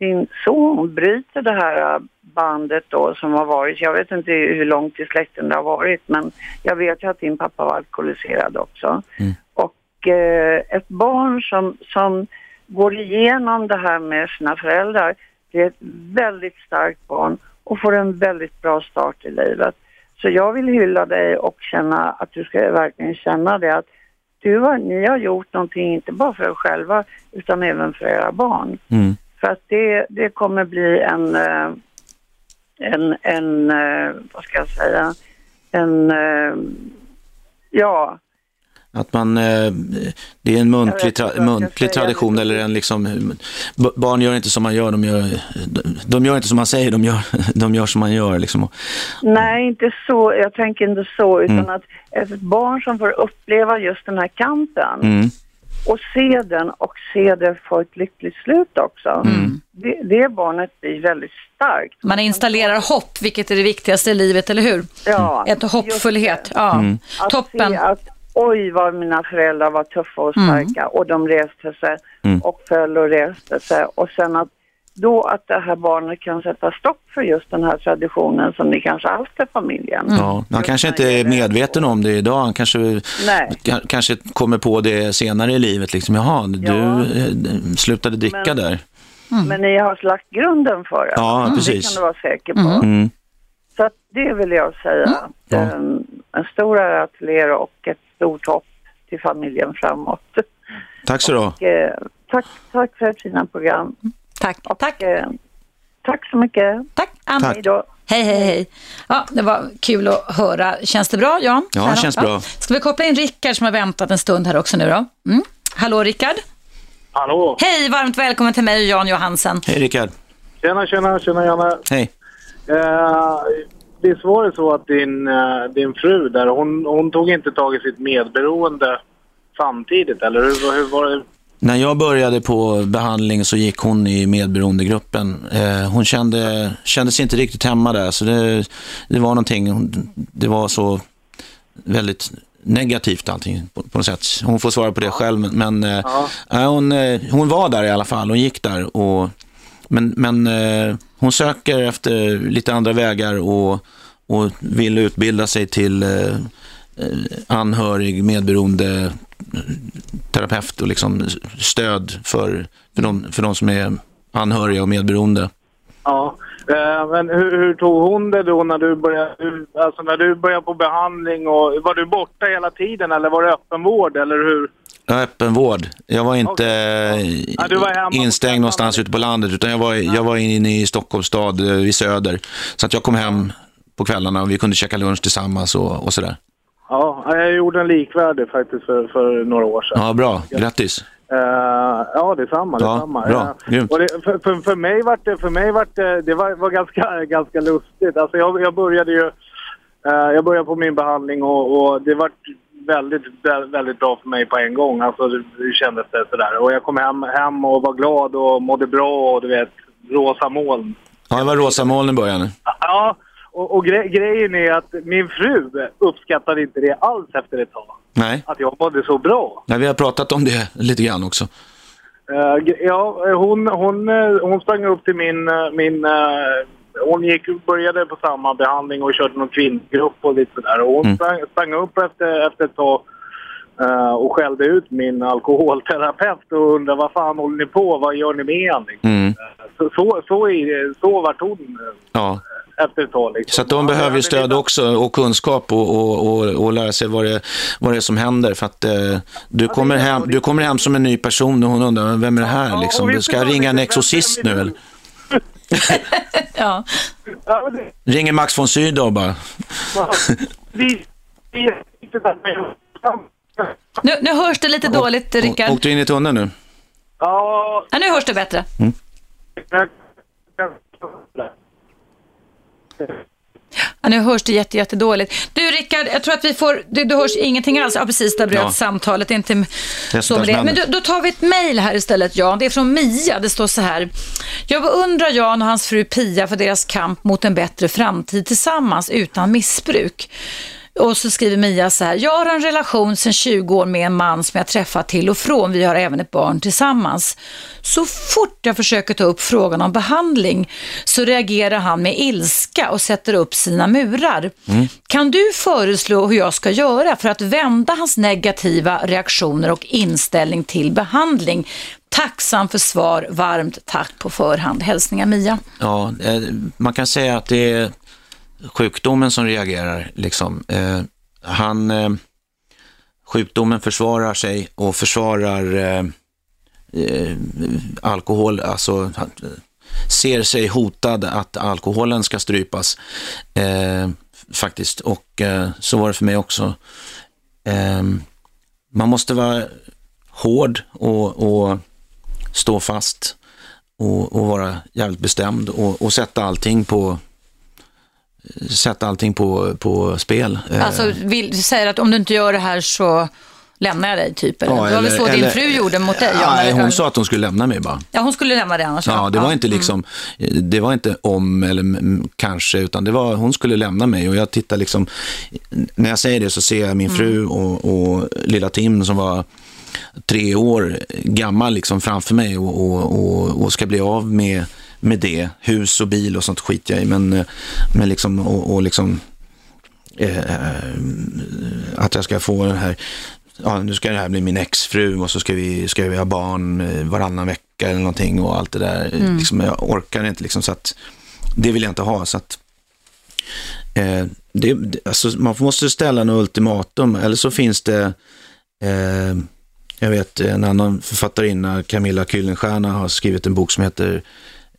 din son bryter det här äh, bandet då som har varit, jag vet inte hur långt i släkten det har varit, men jag vet ju att din pappa var alkoholiserad också. Och eh, ett barn som, som går igenom det här med sina föräldrar, det är ett väldigt starkt barn och får en väldigt bra start i livet. Så jag vill hylla dig och känna att du ska verkligen känna det att du har, ni har gjort någonting, inte bara för er själva, utan även för era barn. Mm. För att det, det kommer bli en, eh, en, en eh, vad ska jag säga, en, eh, ja, Att man, det är en muntlig, tra- muntlig tradition eller en liksom, barn gör inte som man gör, de gör, de gör inte som man säger, de gör, de gör som man gör liksom. Nej inte så, jag tänker inte så, utan Mm. att ett barn som får uppleva just den här kampen Mm. Och se den och se det få ett lyckligt slut också. Mm. Det, det barnet blir väldigt starkt. Man installerar hopp, vilket är det viktigaste i livet, eller hur? Ja, Ett hoppfullhet. Ja. Mm. Att Toppen. se att oj vad mina föräldrar var tuffa och starka och de reste sig Mm. och föll och reste sig och sen att då att det här barnet kan sätta stopp för just den här traditionen som ni kanske haft i familjen. Ja, han kanske inte är medveten om det idag, han kanske, Nej. kanske kommer på det senare i livet, liksom, jaha, du Ja. eh, slutade dricka Men- där. Men ni har lagt grunden för det. Ja, Det precis. kan du vara säker på. Mm. Så att det vill jag säga. Att, Ja. eh, en stor ära till er och ett stort hopp till familjen framåt. Tack så du. Och, eh, tack, tack för ett fina program. Tack. Tack. Eh, tack så mycket. Tack, Ann. Tack. Hej. Hej, hej, hej. Ja, det var kul att höra. Känns det bra, Jan? Ja, det känns bra. Ska vi koppla in Rickard som har väntat en stund här också nu då? Mm. Hallå, Rickard. Hallå! Hej, varmt välkommen till mig och Jan Johansen. Hej Rickard. Tjena, tjena, tjena Janne. Hej. Eh, visst var det så att din, eh, din fru där, hon, hon tog inte tag i sitt medberoende samtidigt, eller hur, hur var det? När jag började på behandling så gick hon i medberoendegruppen. Eh, hon kände, kände sig inte riktigt hemma där, så det, det var någonting, det var så väldigt negativt allting på, på något sätt. Hon får svara på det själv, men, eh, nej, hon, eh, hon var där i alla fall, hon gick där. Och, men men eh, hon söker efter lite andra vägar och, och vill utbilda sig till eh, eh, anhörig, medberoende terapeut och liksom stöd för, för, de, för de som är anhöriga och medberoende. Ja, eh, men hur, hur tog hon det då när du började, alltså när du började på behandling och var du borta hela tiden eller var det öppenvård eller hur? Ja, öppen vård. Jag var inte Ja, du var instängd någonstans ute på landet utan jag var, jag var inne i Stockholms stad eh, vid Söder. Så att jag kom hem på kvällarna och vi kunde käka lunch tillsammans och, och sådär. Ja, jag gjorde en likvärdig faktiskt för, för några år sedan. Ja, bra. Grattis. Eh, ja, detsamma. Ja, detsamma. bra. Eh, Grymt. och det, för, för, för mig var det, för mig vart det, det var, var ganska, ganska lustigt. Alltså jag, jag började ju, eh, jag började på min behandling och, och det var väldigt, vä- väldigt bra för mig på en gång. Alltså det, det kändes det sådär. Och jag kom hem, hem och var glad och mådde bra och du vet, rosa moln. Ja, det var rosa moln i början. Ja, och, och gre grejen är att min fru uppskattade inte det alls efter ett tag. Nej. Att jag mådde så bra. Nej, vi har pratat om det lite grann också. G- ja, hon, hon, eh, hon sprang upp till min... eh, min eh, hon gick, började på samma behandling och körde någon kvinnogrupp och lite sådär. Och hon Mm. sprang, sprang upp efter, efter ett tag eh, och skällde ut min alkoholterapeut och undrade vad fan håller ni på? Vad gör ni med han? Liksom. Mm. Så, så, så, är, så vart hon eh, Ja. efter ett tag. Liksom. Så att de behöver ju stöd också och kunskap och, och, och, och lära sig vad det, vad det är som händer. För att eh, du, kommer hem, du kommer hem som en ny person och hon undrar, vem är det här? Liksom? Du ska ringa en exorcist nu eller? Ja. Ringer Max von Sydow bara. vi, vi, Nu, nu hörs det lite dåligt, Rickard. Åkte du in i tunneln nu? Ja, Ja, nu hörs det bättre. Ja, nu hörs det jätte, jättedåligt. Du Rickard, jag tror att vi får, du, du hörs ingenting alls. Ja precis, där bröt Ja. samtalet. Inte så med det. Men då, då tar vi ett mejl här istället Jan. Det är från Mia. Det står så här. Jag beundrar Jan och hans fru Pia för deras kamp mot en bättre framtid tillsammans utan missbruk. Och så skriver Mia så här, jag har en relation sedan 20 år med en man som jag träffat till och från. Vi har även ett barn tillsammans. Så fort jag försöker ta upp frågan om behandling så reagerar han med ilska och sätter upp sina murar. Kan du föreslå hur jag ska göra för att vända hans negativa reaktioner och inställning till behandling? Tacksam för svar, varmt tack på förhand. Hälsningar Mia. Ja, eh, man kan säga att det är sjukdomen som reagerar. Liksom. Eh, han, eh, sjukdomen försvarar sig och försvarar eh, eh, alkohol, alltså han, eh, ser sig hotad att alkoholen ska strypas eh, faktiskt. Och eh, så var det för mig också. Eh, man måste vara hård och, och stå fast och, och vara jävligt bestämd och, och sätta allting på sätta allting på, på spel. Eh, Alltså, vill, säger att om du inte gör det här så lämnar jag dig, typ. Eller? ja, det var väl eller- så din eller- fru gjorde mot dig? Jan, Nej, eller? hon sa att hon skulle lämna mig bara. Ja, hon skulle lämna dig annars. Ja, det var inte Mm. liksom, det var inte om eller mm, kanske, utan det var, hon skulle lämna mig och jag tittar liksom, när jag säger det så ser jag min fru Mm. och, och lilla Tim som var tre år gammal liksom framför mig och, och, och, och ska bli av med, med det. Hus och bil och sånt skit jag i, men, eh, men liksom, och, och liksom eh, att jag ska få den här, ja nu ska det här bli min exfru och så ska vi, ska vi ha barn eh, varannan vecka eller någonting och allt det där. Mm. Liksom, jag orkar inte liksom så att, det vill jag inte ha så att eh, det, det, alltså, man måste ställa något ultimatum eller så finns det eh, jag vet en annan författarinna, Camilla Kyllenstierna, har skrivit en bok som heter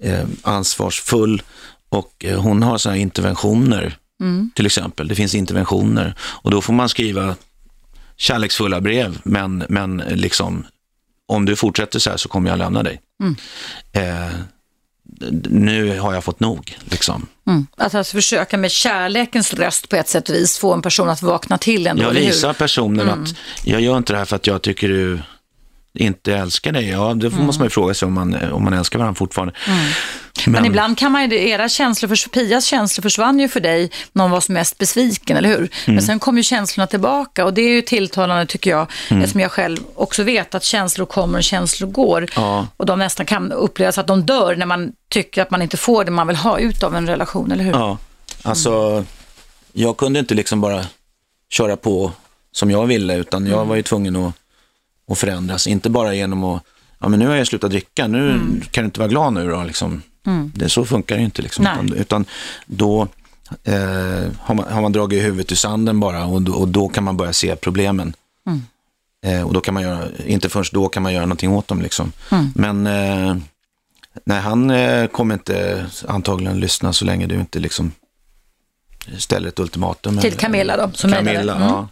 eh, Ansvarsfull och eh, hon har sådana interventioner Mm. till exempel. Det finns interventioner och då får man skriva kärleksfulla brev, men, men liksom om du fortsätter så här så kommer jag lämna dig. Mm. Eh, nu har jag fått nog, liksom. Mm. Att alltså försöka med kärlekens röst på ett sätt och vis få en person att vakna till ändå, Jag visar personen Mm. att jag gör inte det här för att jag tycker du inte älskar dig. Ja, då Mm. måste man ju fråga sig om man, om man älskar varandra fortfarande. Men, Men- ibland kan man ju, era känslor, för, Pias känslor försvann ju för dig när hon var som mest besviken, eller hur? Mm. Men sen kom ju känslorna tillbaka och det är ju tilltalande tycker jag, Mm. eftersom jag själv också vet att känslor kommer och känslor går. Ja. Och de nästan kan upplevas att de dör när man tycker att man inte får det man vill ha ut av en relation, eller hur? Ja, alltså jag kunde inte liksom bara köra på som jag ville, utan jag var ju tvungen att, att förändras. Inte bara genom att, ja men nu har jag slutat dricka, nu kan du inte vara glad nu då, liksom. Mm. Det, så funkar det inte, liksom. Utan, utan då eh, har, man, har man dragit huvudet i sanden bara och, då- och då kan man börja se problemen. Mm. Eh, och då kan man göra, inte först då kan man göra någonting åt dem. Liksom. Mm. Men eh, nej, han eh, kommer inte antagligen lyssna så länge du inte liksom ställer ett ultimatum. Till Camilla då, som Camilla. Mm. ja.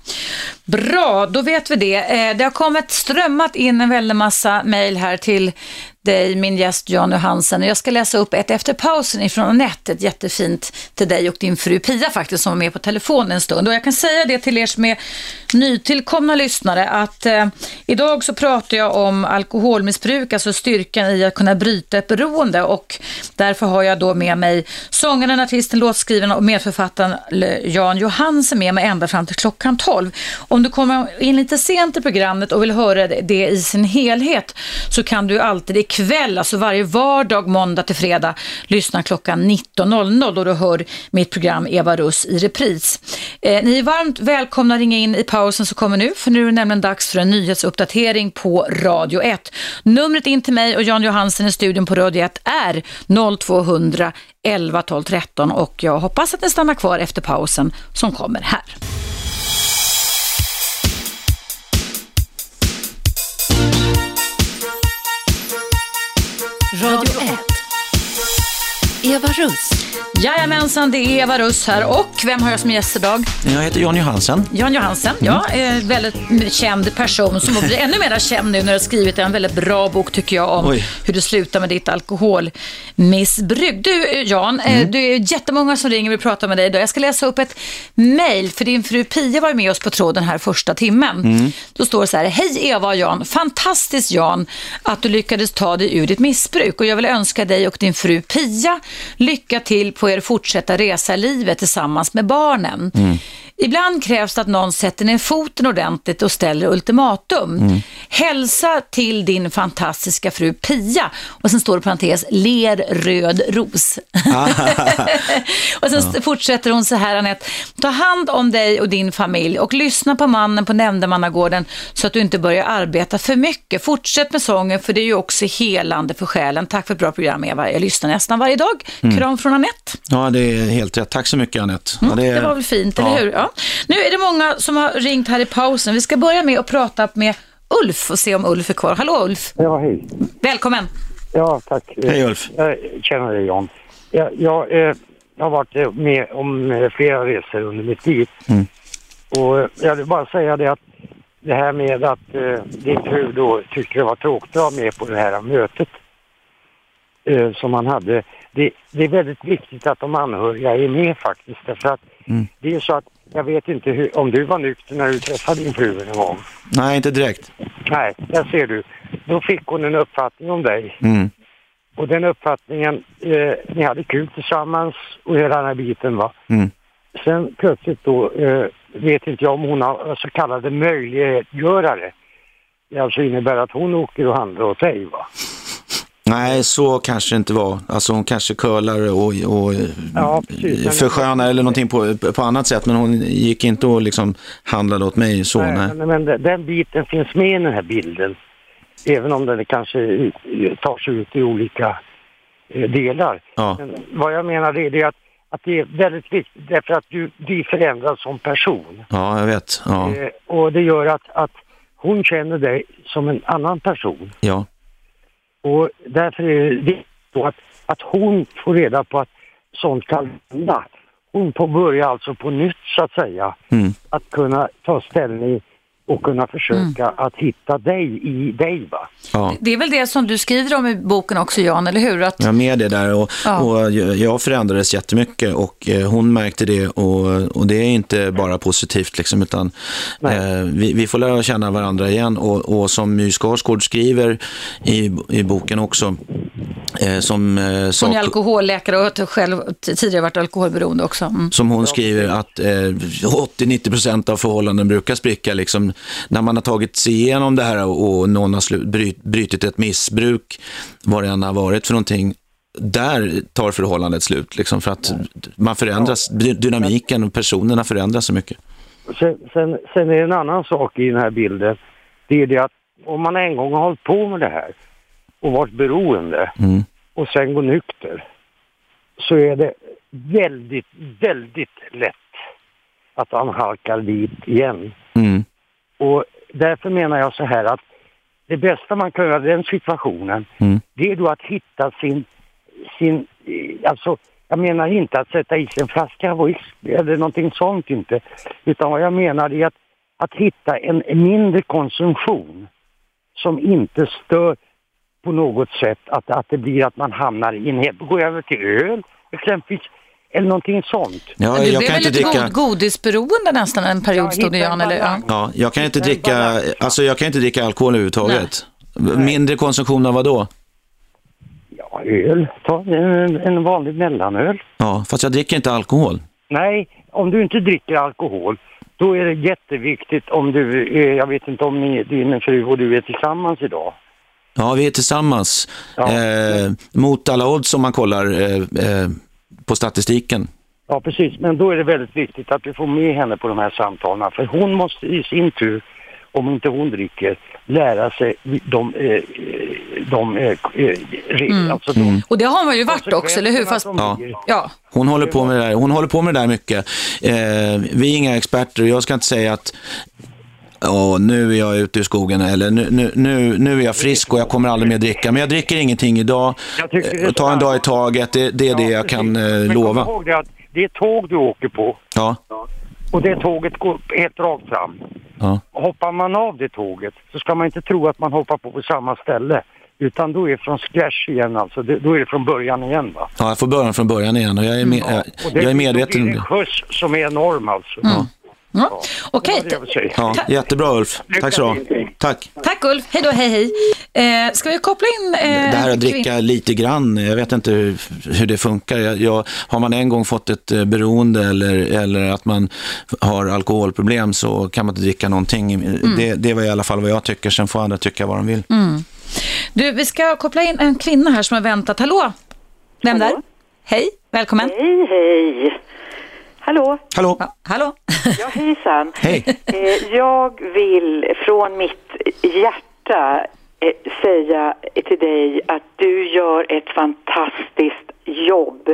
Bra, då vet vi det. Eh, Det har kommit strömmat in en väldig massa mejl här till dig, min gäst Jan Johansen. Jag ska läsa upp ett efter pausen ifrån Anette, ett jättefint till dig och din fru Pia faktiskt, som var med på telefon en stund. Och jag kan säga det till er som är nytillkomna lyssnare, att eh, idag så pratar jag om alkoholmissbruk, alltså styrkan i att kunna bryta ett beroende och därför har jag då med mig sångaren, artisten, låtskrivaren och medförfattaren eh, Jan Johansen med mig ända fram till klockan 12. Om du kommer in lite sent i programmet och vill höra det i sin helhet så kan du alltid ikväll, alltså varje vardag, måndag till fredag, lyssna klockan 19.00 då du hör mitt program Eva Russ i repris. Eh, ni är varmt välkomna att ringa in i pausen som kommer nu, för nu är det nämligen dags för en nyhetsuppdatering på Radio 1. Numret in till mig och Jan Johansen i studion på Radio 1 är 0200 11 12 13 och jag hoppas att ni stannar kvar efter pausen som kommer här. Radio 1. Eva Russ. Jajamensan, det är Eva Russ här och vem har jag som gäst idag? Jag heter Jan Johansen. Jan Johansen, ja, en väldigt känd person som blir ännu mer känd nu när du har skrivit en väldigt bra bok tycker jag om Oj. hur du slutar med ditt alkoholmissbruk. Du Jan, mm. det är jättemånga som ringer och vill prata med dig idag. Jag ska läsa upp ett mejl för din fru Pia var med oss på tråden här första timmen. Mm. Då står det så här, hej Eva och Jan, fantastiskt Jan att du lyckades ta dig ur ditt missbruk och jag vill önska dig och din fru Pia lycka till på er fortsätta resa i livet tillsammans med barnen. Mm. Ibland krävs det att någon sätter ner foten ordentligt och ställer ultimatum. Hälsa till din fantastiska fru Pia och sen står det på parentes, ler röd ros. och sen fortsätter hon så här Anette, ta hand om dig och din familj och lyssna på mannen på nämndemannagården så att du inte börjar arbeta för mycket. Fortsätt med sången för det är ju också helande för själen. Tack för ett bra program Eva, jag lyssnar nästan varje dag. Kram från Anette. Ja, det är helt rätt. Tack så mycket Anette. Ja, Mm, det var väl fint, ja. eller hur? Ja. Nu är det många som har ringt här i pausen. Vi ska börja med att prata med Ulf och se om Ulf är kvar. Hallå Ulf, Ja, hej. välkommen. Ja, tack. Hej Ulf. Jag känner dig Jan. Jag, jag, eh, jag har varit med om eh, flera resor under mitt liv. Mm. Och eh, jag vill bara säga det att det här med att eh, din fru då tyckte det var tråkigt att vara med på det här mötet eh, som man hade. Det, det är väldigt viktigt att de anhöriga är med faktiskt. Därför att Mm. det är så att jag vet inte hur, om du var nykter när du träffade din fru en gång. Nej, inte direkt. Nej, där ser du. Då fick hon en uppfattning om dig. Mm. Och den uppfattningen, eh, ni hade kul tillsammans och hela den här biten va. Mm. Sen plötsligt då, eh, vet inte jag om hon har så kallade möjliggörare. Det alltså innebär att hon åker och handlar åt dig va. Nej, så kanske det inte var. Alltså hon kanske curlar och, och Ja, förskönar eller någonting på, på annat sätt. Men hon gick inte och liksom handlade åt mig så. Nej. Nej, men, den- biten finns med i den här bilden. Även om den kanske tar sig ut i olika eh, delar. Ja. Vad jag menar är det att, att det är väldigt viktigt därför att du blir förändrad som person. ja, jag vet. Ja. Eh, och det gör att, att hon känner dig som en annan person. ja. Och därför är det så att, att hon får reda på att sånt kan hända. Hon får börja alltså på nytt så att säga. Mm. Att kunna ta ställning och kunna försöka att hitta dig i dig va. ja. Det är väl det som du skriver om i boken också Jan, eller hur? Att, Jag är med det där och, Ja. och jag förändrades jättemycket och eh, hon märkte det och, och det är inte bara positivt liksom utan eh, vi, vi får lära känna varandra igen och, och som My Skarsgård skriver i, i boken också eh, som eh, hon sak, är alkoholläkare och har själv tidigare varit alkoholberoende också. Mm. som hon skriver att eh, 80-90% av förhållanden brukar spricka liksom, när man har tagit sig igenom det här och, någon har bryt, brytit ett missbruk, vad det än har varit för någonting, där tar förhållandet slut liksom, för att man förändras, dy- dynamiken och personerna förändras så mycket. Sen, sen, sen är det en annan sak i den här bilden. Det är det att om man en gång har hållit på med det här och varit beroende Mm. och sen går nykter så är det väldigt, väldigt lätt att han halkar dit igen. Mm. Och därför menar jag så här att det bästa man kan göra i den situationen Mm. det är då att hitta sin, sin eh, alltså Jag menar inte att sätta i sig en flaska whisky eller någonting sånt inte. Utan vad jag menar är att, att hitta en, en mindre konsumtion som inte stör på något sätt att, att det blir att man hamnar i en... Går över till öl exempelvis eller någonting sånt. Ja, du jag blev kan väl inte lite dricka... god, godisberoende nästan en period Ja, stod det Jan. Eller, ja. Ja, jag kan inte dricka, alltså jag kan inte dricka alkohol överhuvudtaget. Mindre konsumtion av vad då? Ja, öl. Ta en, en vanlig mellanöl. Ja, fast jag dricker inte alkohol. Nej, om du inte dricker alkohol då är det jätteviktigt om du, eh, jag vet inte om ni, din fru och du är tillsammans idag. Ja, vi är tillsammans. Eh, mot alla odds om man kollar eh, eh, på statistiken. Ja, precis. Men då är det väldigt viktigt att du får med henne på de här samtalen. För hon måste i sin tur, om inte hon dricker, lära sig de, eh, de eh, regler. Alltså de, Och det har man ju varit också, eller hur? Fast, Ja. ja. Hon håller på med det där, hon håller på med det där mycket. Eh, vi är inga experter och jag ska inte säga att Åh, nu är jag ute ur skogen eller nu, nu, nu, nu är jag frisk och jag kommer aldrig mer dricka. Men jag dricker ingenting idag. Är Eh, Ta en dag i taget, det, det är det jag kan eh, Men lova. ihåg det att det är tåg du åker på Ja, och det tåget går helt rakt fram. ja. Hoppar man av det tåget så ska man inte tro att man hoppar på på samma ställe. Utan då är det från scratch igen alltså. Då är det från början igen va. ja, jag får börja från början igen och jag är, med, jag, Och det, jag är medveten om det det. en skjuts som är enorm alltså. Ja. Okej, säga. Ja, jättebra Ulf. Tack så. Tack. tack Ulf. Hej då, hej hej. Eh, ska vi koppla in... Eh, Det här att kvin- dricka lite grann, jag vet inte hur, hur det funkar. Jag, jag, har man en gång fått ett eh, beroende eller, eller att man har alkoholproblem så kan man inte dricka någonting. Mm. Det, det var i alla fall vad jag tycker, sen får andra tycka vad de vill. Du, vi ska koppla in en kvinna här som har väntat. Hallå? Vem där? Hej, välkommen. Hej, hej. Hallå? Hallå? Ja, hallå? Ja, hejsan. Hej. Eh, Jag vill från mitt hjärta eh, säga till dig att du gör ett fantastiskt jobb.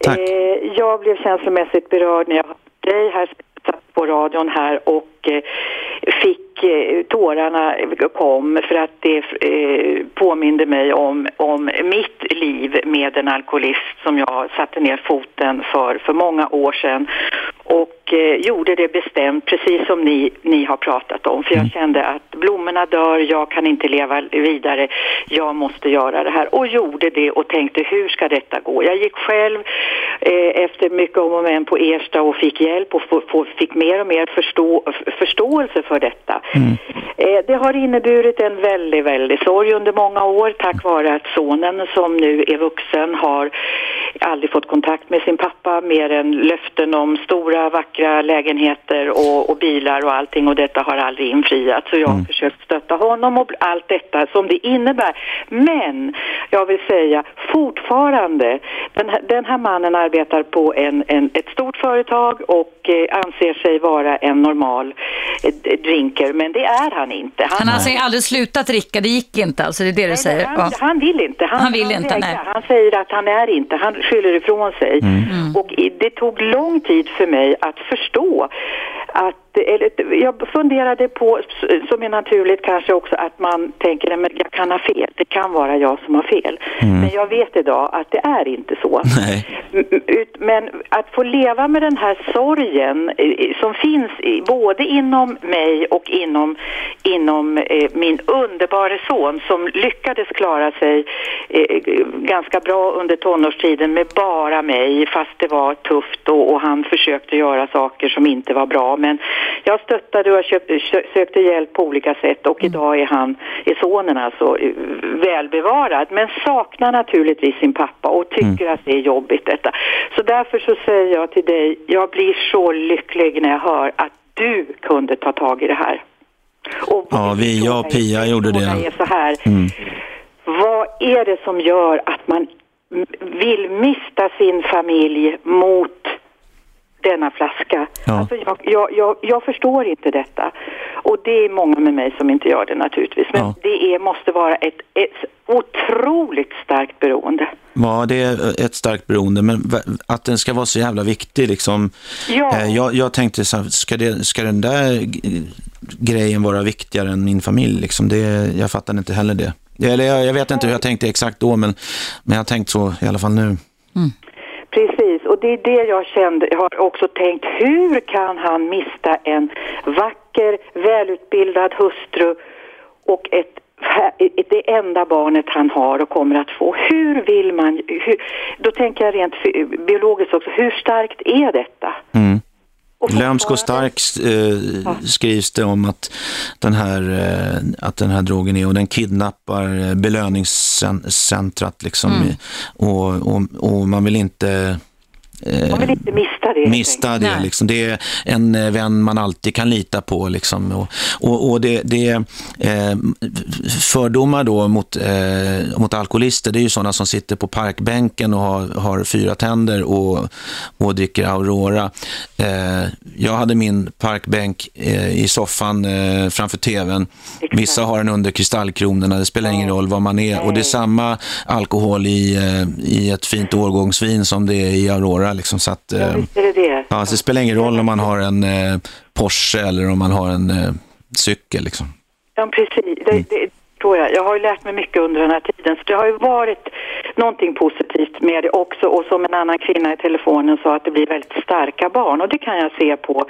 Tack. Eh, Jag blev känslomässigt berörd när jag hörde dig här satt på radion här och eh, fick eh, tårarna kom för att det eh, påminde mig om, om mitt liv med en alkoholist som jag satte ner foten för för många år sedan. Och eh, gjorde det bestämt precis som ni, ni har pratat om för jag kände att blommorna dör, jag kan inte leva vidare, jag måste göra det här och gjorde det och tänkte hur ska detta gå? Jag gick själv eh, efter mycket om och men på Ersta och fick hjälp och fick mer och mer förstå, förståelse för detta. Eh, det har inneburit en väldigt, väldigt sorg under många år tack vare att sonen som nu är vuxen har aldrig fått kontakt med sin pappa mer än löften om stora vackra lägenheter och, och bilar och allting och detta har aldrig infriats. Så jag har försökt stötta honom och allt detta som det innebär. Men jag vill säga fortfarande, den här, den här mannen arbetar på en, en, ett stort företag och eh, anser sig vara en normal eh, drinker, men det är han inte. Han har alltså aldrig slutat dricka, det gick inte alltså, det är det du säger? Han, Ja. han vill inte. Han, Han vill inte, nej. Han säger att han är inte. Han skyller ifrån sig. Mm. Och i- det tog lång tid för mig att förstå att eller, jag funderade på, som är naturligt kanske också, att man tänker att jag kan ha fel. Det kan vara jag som har fel. Men jag vet idag att det är inte så. Nej. Men att få leva med den här sorgen som finns både inom mig och inom, inom eh, min underbara son som lyckades klara sig eh, ganska bra under tonårstiden med bara mig fast det var tufft och, och han försökte göra saker som inte var bra. Men jag stöttade och jag köpte, sökte hjälp på olika sätt och idag är han, är sonen alltså eh, välbevarad men saknar naturligtvis sin pappa och tycker att det är jobbigt detta. Så därför så säger jag till dig, jag blir så lycklig när jag hör att du kunde ta tag i det här. Och Ja, vi, jag och Pia gjorde det. är så här, Mm. vad är det som gör att man vill mista sin familj mot denna flaska? Ja. Alltså jag, jag, jag, jag förstår inte detta. Och det är många med mig som inte gör det naturligtvis. Men Ja. det är, måste vara ett, ett otroligt starkt beroende. Ja, det är ett starkt beroende, men att den ska vara så jävla viktig liksom. Ja. Eh, Jag, jag tänkte så här, ska, det, ska den där grejen vara viktigare än min familj? Liksom? Det, jag fattade inte heller det. Eller jag, jag vet inte hur jag tänkte exakt då, men, men jag har tänkt så i alla fall nu. Precis, och det är det jag kände, jag har också tänkt, hur kan han mista en vacker, välutbildad hustru och ett det enda barnet han har och kommer att få. Hur vill man, hur, då tänker jag rent biologiskt också, hur starkt är detta? Mm. Lömsk och stark eh, skrivs det om att den, här, eh, att den här drogen är och den kidnappar eh, belöningscentrat liksom. Mm. Och, och, och man vill inte Man vill inte mista det. mista det. Liksom. Det är en eh, vän man alltid kan lita på. Liksom. Och, och, och det, det eh, fördomar då mot, eh, mot alkoholister, det är ju sådana som sitter på parkbänken och har, har fyra tänder och, och dricker Aurora. Eh, jag hade min parkbänk eh, i soffan eh, framför tvn. Vissa har den under kristallkronorna, det spelar ingen roll vad man är. Och det är samma alkohol i, eh, i ett fint årgångsvin som det är i Aurora. Liksom, så att, eh, Är det det? Ja, så det spelar ingen roll om man har en eh, Porsche eller om man har en eh, cykel. Liksom. Ja, precis. Det, det tror jag. Jag har ju lärt mig mycket under den här tiden. Så det har ju varit någonting positivt med det också. Och som en annan kvinna i telefonen sa att det blir väldigt starka barn. Och det kan jag se på,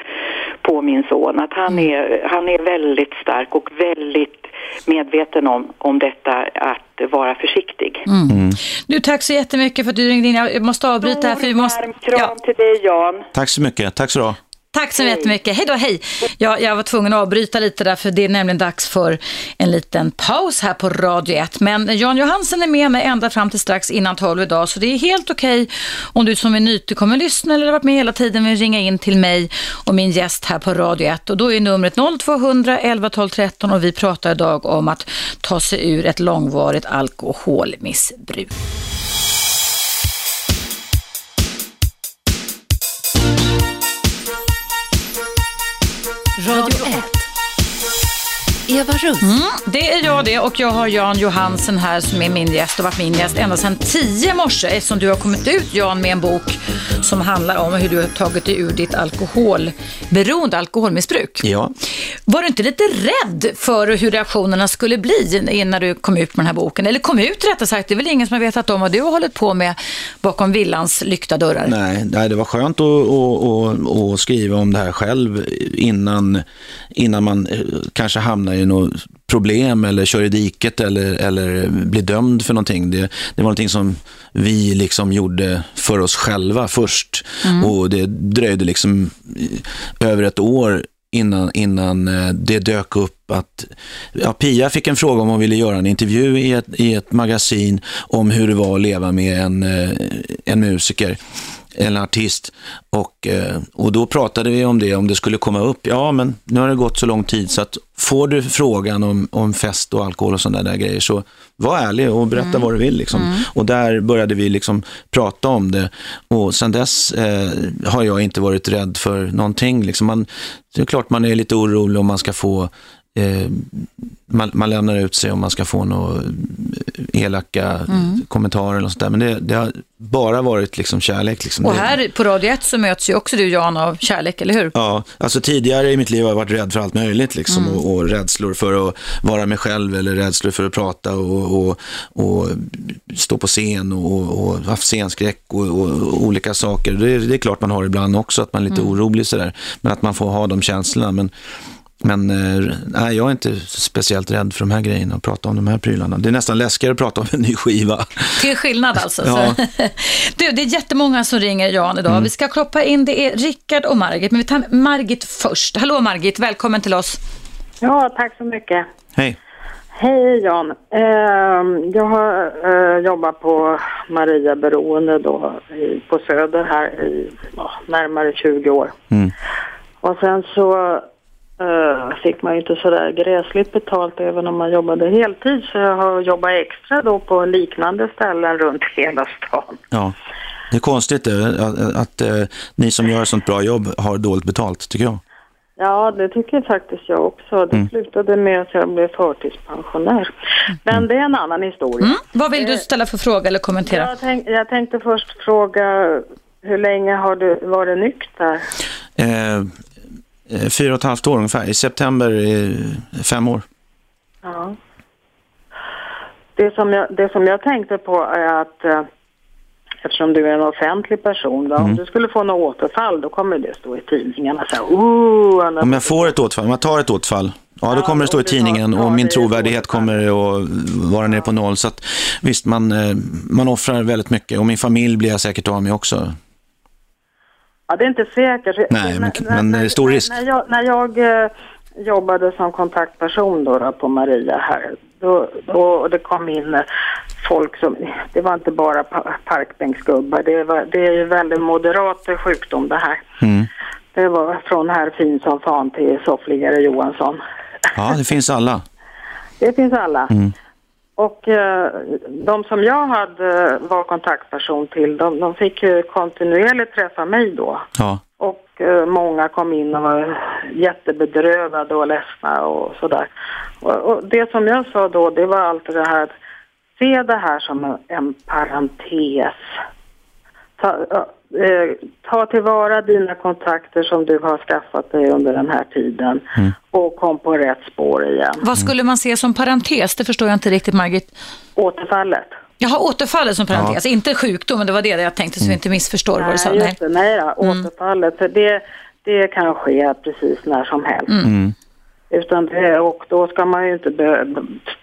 på min son. Att han är, han är väldigt stark och väldigt medveten om, om detta att vara försiktig. Mm. Du, tack så jättemycket för att du ringde in. Jag måste avbryta här för vi måste... Kram till dig Jan. Tack så mycket. Tack så du. Tack så jättemycket. Hej då, hej. Ja, jag var tvungen att avbryta lite där för det är nämligen dags för en liten paus här på Radio 1. Men Jan Johansen är med mig ända fram till strax innan 12 idag så det är helt okej om du som är nytillkommen lyssnare eller har varit med hela tiden vill ringa in till mig och min gäst här på Radio 1 och då är numret 0200 11 12 13 och vi pratar idag om att ta sig ur ett långvarigt alkoholmissbruk. Radio 1. Eva Russ. Mm, det är jag det och jag har Jan Johansen här som är min gäst och varit min gäst ända sedan 10 i morse eftersom du har kommit ut Jan med en bok som handlar om hur du har tagit dig ur ditt alkoholberoende, alkoholmissbruk. Ja. Var du inte lite rädd för hur reaktionerna skulle bli innan du kom ut med den här boken? Eller kom ut rättare sagt, det är väl ingen som har vetat om vad du har hållit på med bakom villans lyckta dörrar? Nej, nej, det var skönt att, att, att, att skriva om det här själv innan, innan man eh, kanske hamnar i något problem eller kör i diket eller, eller blir dömd för någonting. Det, det var någonting som vi liksom gjorde för oss själva först. Mm. Och det dröjde liksom eh, över ett år innan, innan eh, det dök upp att ja, Pia fick en fråga om hon ville göra en intervju i ett, i ett magasin om hur det var att leva med en, en musiker en artist och, eh, och då pratade vi om det, om det skulle komma upp. Ja, men nu har det gått så lång tid så att får du frågan om, om fest och alkohol och sådana där grejer så var ärlig och berätta Mm. vad du vill. Liksom. Mm. Och där började vi liksom prata om det och sen dess eh, har jag inte varit rädd för någonting. Liksom man, det är klart man är lite orolig om man ska få eh, man, man lämnar ut sig om man ska få några elaka Mm. kommentarer eller sånt där. Men det, det har bara varit liksom kärlek. Liksom. Och här på Radio 1 så möts ju också du Jan av kärlek, eller hur? Ja, alltså tidigare i mitt liv har jag varit rädd för allt möjligt liksom, Mm. och, och rädslor för att vara mig själv eller rädslor för att prata och, och, och stå på scen och, och haft scenskräck och, olika saker. Det, det är klart man har ibland också, att man är lite Mm. orolig sådär. Men att man får ha de känslorna. Men, men eh, nej, jag är inte speciellt rädd för de här grejerna och prata om de här prylarna. Det är nästan läskigare att prata om en ny skiva. Till skillnad alltså. Ja. Du, det är jättemånga som ringer Jan idag. Mm. Vi ska kloppa in, det är Rickard och Margit, men vi tar Margit först. Hallå Margit, välkommen till oss. Ja, tack så mycket. Hej. Hej Jan. Eh, jag har eh, jobbat på Maria Beroende då i, på Söder här i närmare 20 år. Mm. Och sen så eh, fick man ju inte sådär gräsligt betalt även om man jobbade heltid så jag har jobbat extra då på liknande ställen runt hela stan. Ja. Det är konstigt eh, att, att eh, ni som gör ett sånt bra jobb har dåligt betalt, tycker jag. Ja, det tycker faktiskt jag också. Det Mm. slutade med att jag blev förtidspensionär. Men det är en annan historia. Mm. Vad vill du ställa för fråga eller kommentera? Jag, tänk, jag tänkte först fråga, hur länge har du varit nykter? Eh, fyra och ett halvt år ungefär. I september eh, fem år. Ja. Det som jag, det som jag tänkte på är att eh, eftersom du är en offentlig person, då, Mm. om du skulle få något återfall, då kommer det stå i tidningarna så oh, Om jag får ett återfall, om jag tar ett återfall, ja då kommer det stå i tidningen och min trovärdighet kommer att vara nere på noll. Så att, visst, man, eh, man offrar väldigt mycket och min familj blir jag säkert av med också. Ja, det är inte säkert. Nej, men, men det är stor risk. När jag, när jag eh, jobbade som kontaktperson då, då på Maria här, då, då det kom in eh, folk som, det var inte bara pa parkbänksgubbar, det, var, det är ju väldigt moderat sjukdom det här. Mm. Det var från här fin som fan till soffligare Johansson. Ja, det finns alla. Det finns alla. Mm. Och eh, de som jag hade var kontaktperson till, de, de fick ju kontinuerligt träffa mig då. Ja. Och eh, många kom in och var jättebedrövade och ledsna och sådär. Och, och det som jag sa då, det var alltid det här, se det här som en, en parentes. Ta, eh, ta tillvara dina kontakter som du har skaffat dig under den här tiden och kom på rätt spår igen. Vad skulle man se som parentes? Det förstår jag inte riktigt, Margit. Återfallet. Jaha, återfallet som parentes, Ja. inte sjukdomen. Det var det jag tänkte så vi inte missförstår vad du sa. Nej, Nej. just det. Nej då, återfallet. För det, det kan ske precis när som helst. Mm. Utan det, och då ska man ju inte be,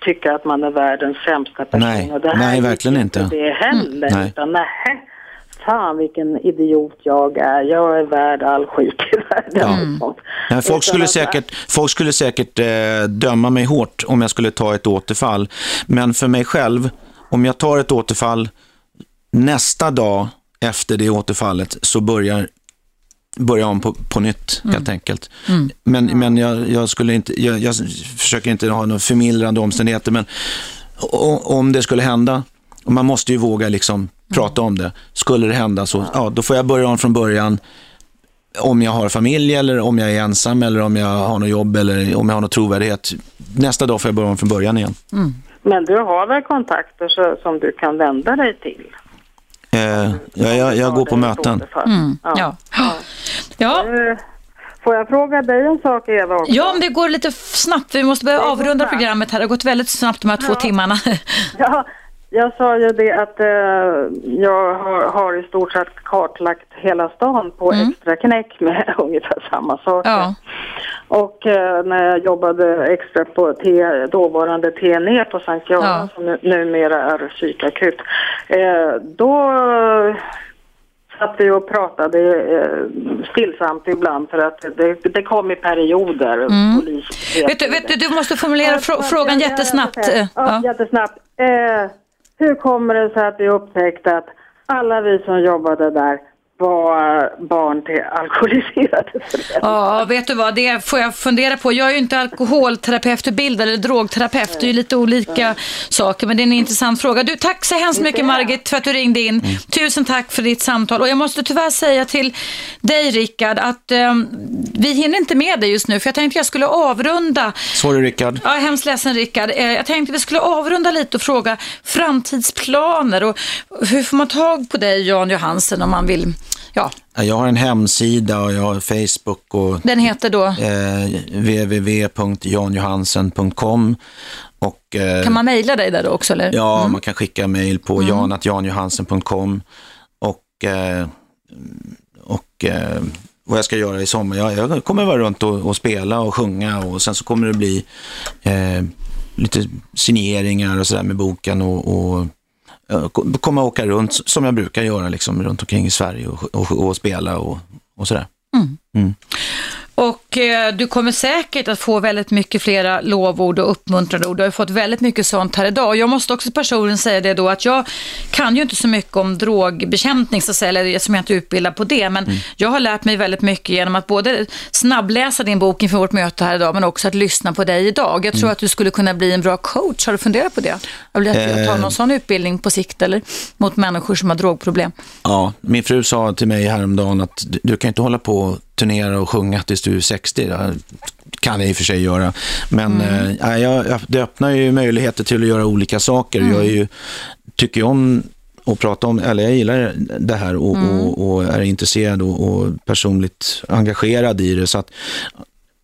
tycka att man är världens sämsta person. Nej, och det här nej verkligen inte. det heller. Nej. Utan nej, fan vilken idiot jag är. Jag är värd all skit i världen. Nej, folk, skulle säkert, folk skulle säkert eh, döma mig hårt om jag skulle ta ett återfall. Men för mig själv, om jag tar ett återfall, nästa dag efter det återfallet så börjar börja om på, på nytt helt enkelt. Men, men jag, jag, skulle inte, jag, jag försöker inte ha några förmildrande omständigheter, men om det skulle hända, och man måste ju våga liksom prata om det, skulle det hända så, ja, då får jag börja om från början om jag har familj eller om jag är ensam eller om jag har något jobb eller om jag har någon trovärdighet. Nästa dag får jag börja om från början igen. Men du har väl kontakter så, som du kan vända dig till? Eh, jag, jag, jag går på möten. Mm. Ja. Ja. Eh, Får jag fråga dig en sak Eva också? ja, om det går lite snabbt. Vi måste börja avrunda programmet här. Det har gått väldigt snabbt de här två timmarna. Ja, jag sa ju det att eh, jag har, har i stort sett kartlagt hela stan på extra knäck med ungefär samma saker. Och eh, när jag jobbade extra på T, dåvarande TNE på Sankt Göran som nu, numera är psykakut, eh, då satt vi och pratade eh, stillsamt ibland för att det, det kom i perioder. Mm. Polis, vet, du, vet du, du måste formulera frå- frågan jättesnabbt. eh, Ja, jättesnabbt. Eh, hur kommer det sig att vi upptäckte att alla vi som jobbade där var barn till alkoholiserade föräldrar? Ja, vet du vad, det får jag fundera på. Jag är ju inte alkoholterapeututbildad eller drogterapeut. Det är ju lite olika saker, men det är en intressant fråga. Du, tack så hemskt mycket Margit för att du ringde in. Tusen tack för ditt samtal. Och jag måste tyvärr säga till dig Rickard att eh, vi hinner inte med dig just nu, för jag tänkte jag skulle avrunda Sorry Rickard. Ja, hemskt ledsen Rickard. Eh, Jag tänkte vi skulle avrunda lite och fråga framtidsplaner och hur får man tag på dig Jan Johansen om man vill, ja, Ja, Jag har en hemsida och jag har Facebook och den heter då, eh, www.janjohansen.com och eh, kan man mejla dig där då också eller? Ja, Mm. man kan skicka mejl på Mm. janatjanjohansen.com och, eh, och eh, vad jag ska göra i sommar. Jag, jag kommer vara runt och, och spela och sjunga och sen så kommer det bli eh, lite signeringar och sådär med boken och, och komma och åka runt som jag brukar göra liksom, runt omkring i Sverige och, och, och spela och, och sådär. Mm. Mm. Och eh, du kommer säkert att få väldigt mycket flera lovord och uppmuntrande ord. Du har ju fått väldigt mycket sånt här idag. Och jag måste också personligen säga det då att jag kan ju inte så mycket om drogbekämpning så att säga, eller som jag inte är utbildad på det. Men jag har lärt mig väldigt mycket genom att både snabbläsa din bok inför vårt möte här idag, men också att lyssna på dig idag. Jag tror Mm. att du skulle kunna bli en bra coach. Har du funderat på det? Jag vill att tar Eh. någon sån utbildning på sikt eller mot människor som har drogproblem. Ja, min fru sa till mig häromdagen att du, du kan inte hålla på turnera och sjunga tills du är 60. Det kan jag i och för sig göra. Men Mm. eh, jag, det öppnar ju möjligheter till att göra olika saker. Mm. Jag är ju, tycker ju om att prata om, eller jag gillar det här och, Mm. och, och är intresserad och, och personligt engagerad i det. Så att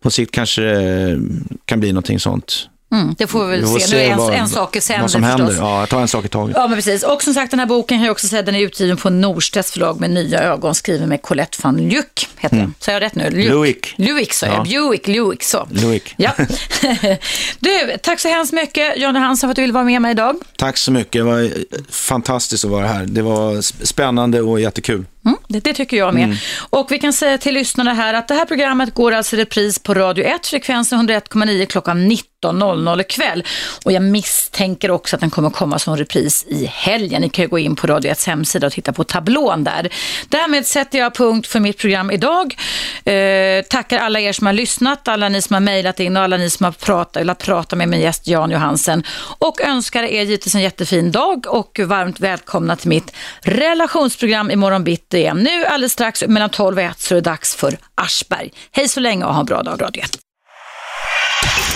på sikt kanske det kan bli någonting sånt. Mm, det får vi väl Vi får se. Nu är en, vad- en sak i sänder Vad som händer. förstås. Ja, jag tar en sak i taget. Ja, men precis. Och som sagt, den här boken kan jag också säga, den är utgiven på Norstedts förlag med nya ögon, skriven med Colette van Lyck, heter Mm. den. Säger jag rätt nu? Lyck. Luick. Luick sa jag. Ja. Buick, Luick, så. Luick. Ja. du, tack så hemskt mycket, Johnny Hansen, för att du ville vara med mig idag. Tack så mycket. Det var fantastiskt att vara här. Det var sp- spännande och jättekul. Mm, det, det tycker jag med. Mm. Och vi kan säga till lyssnarna här att det här programmet går alltså i repris på Radio 1, frekvensen 101,9 klockan 19.00 ikväll. Och jag misstänker också att den kommer komma som repris i helgen. Ni kan ju gå in på Radio 1 hemsida och titta på tablån där. Därmed sätter jag punkt för mitt program idag. Eh, tackar alla er som har lyssnat, alla ni som har mejlat in och alla ni som har pratat, velat prata med min gäst Jan Johansen. Och önskar er givetvis en jättefin dag och varmt välkomna till mitt relationsprogram imorgon bitti igen. Nu alldeles strax mellan 12 och 1 så är det dags för Aschberg. Hej så länge och ha en bra dag Radio 1.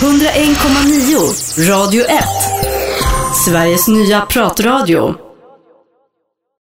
101,9 Radio 1. Sveriges nya pratradio.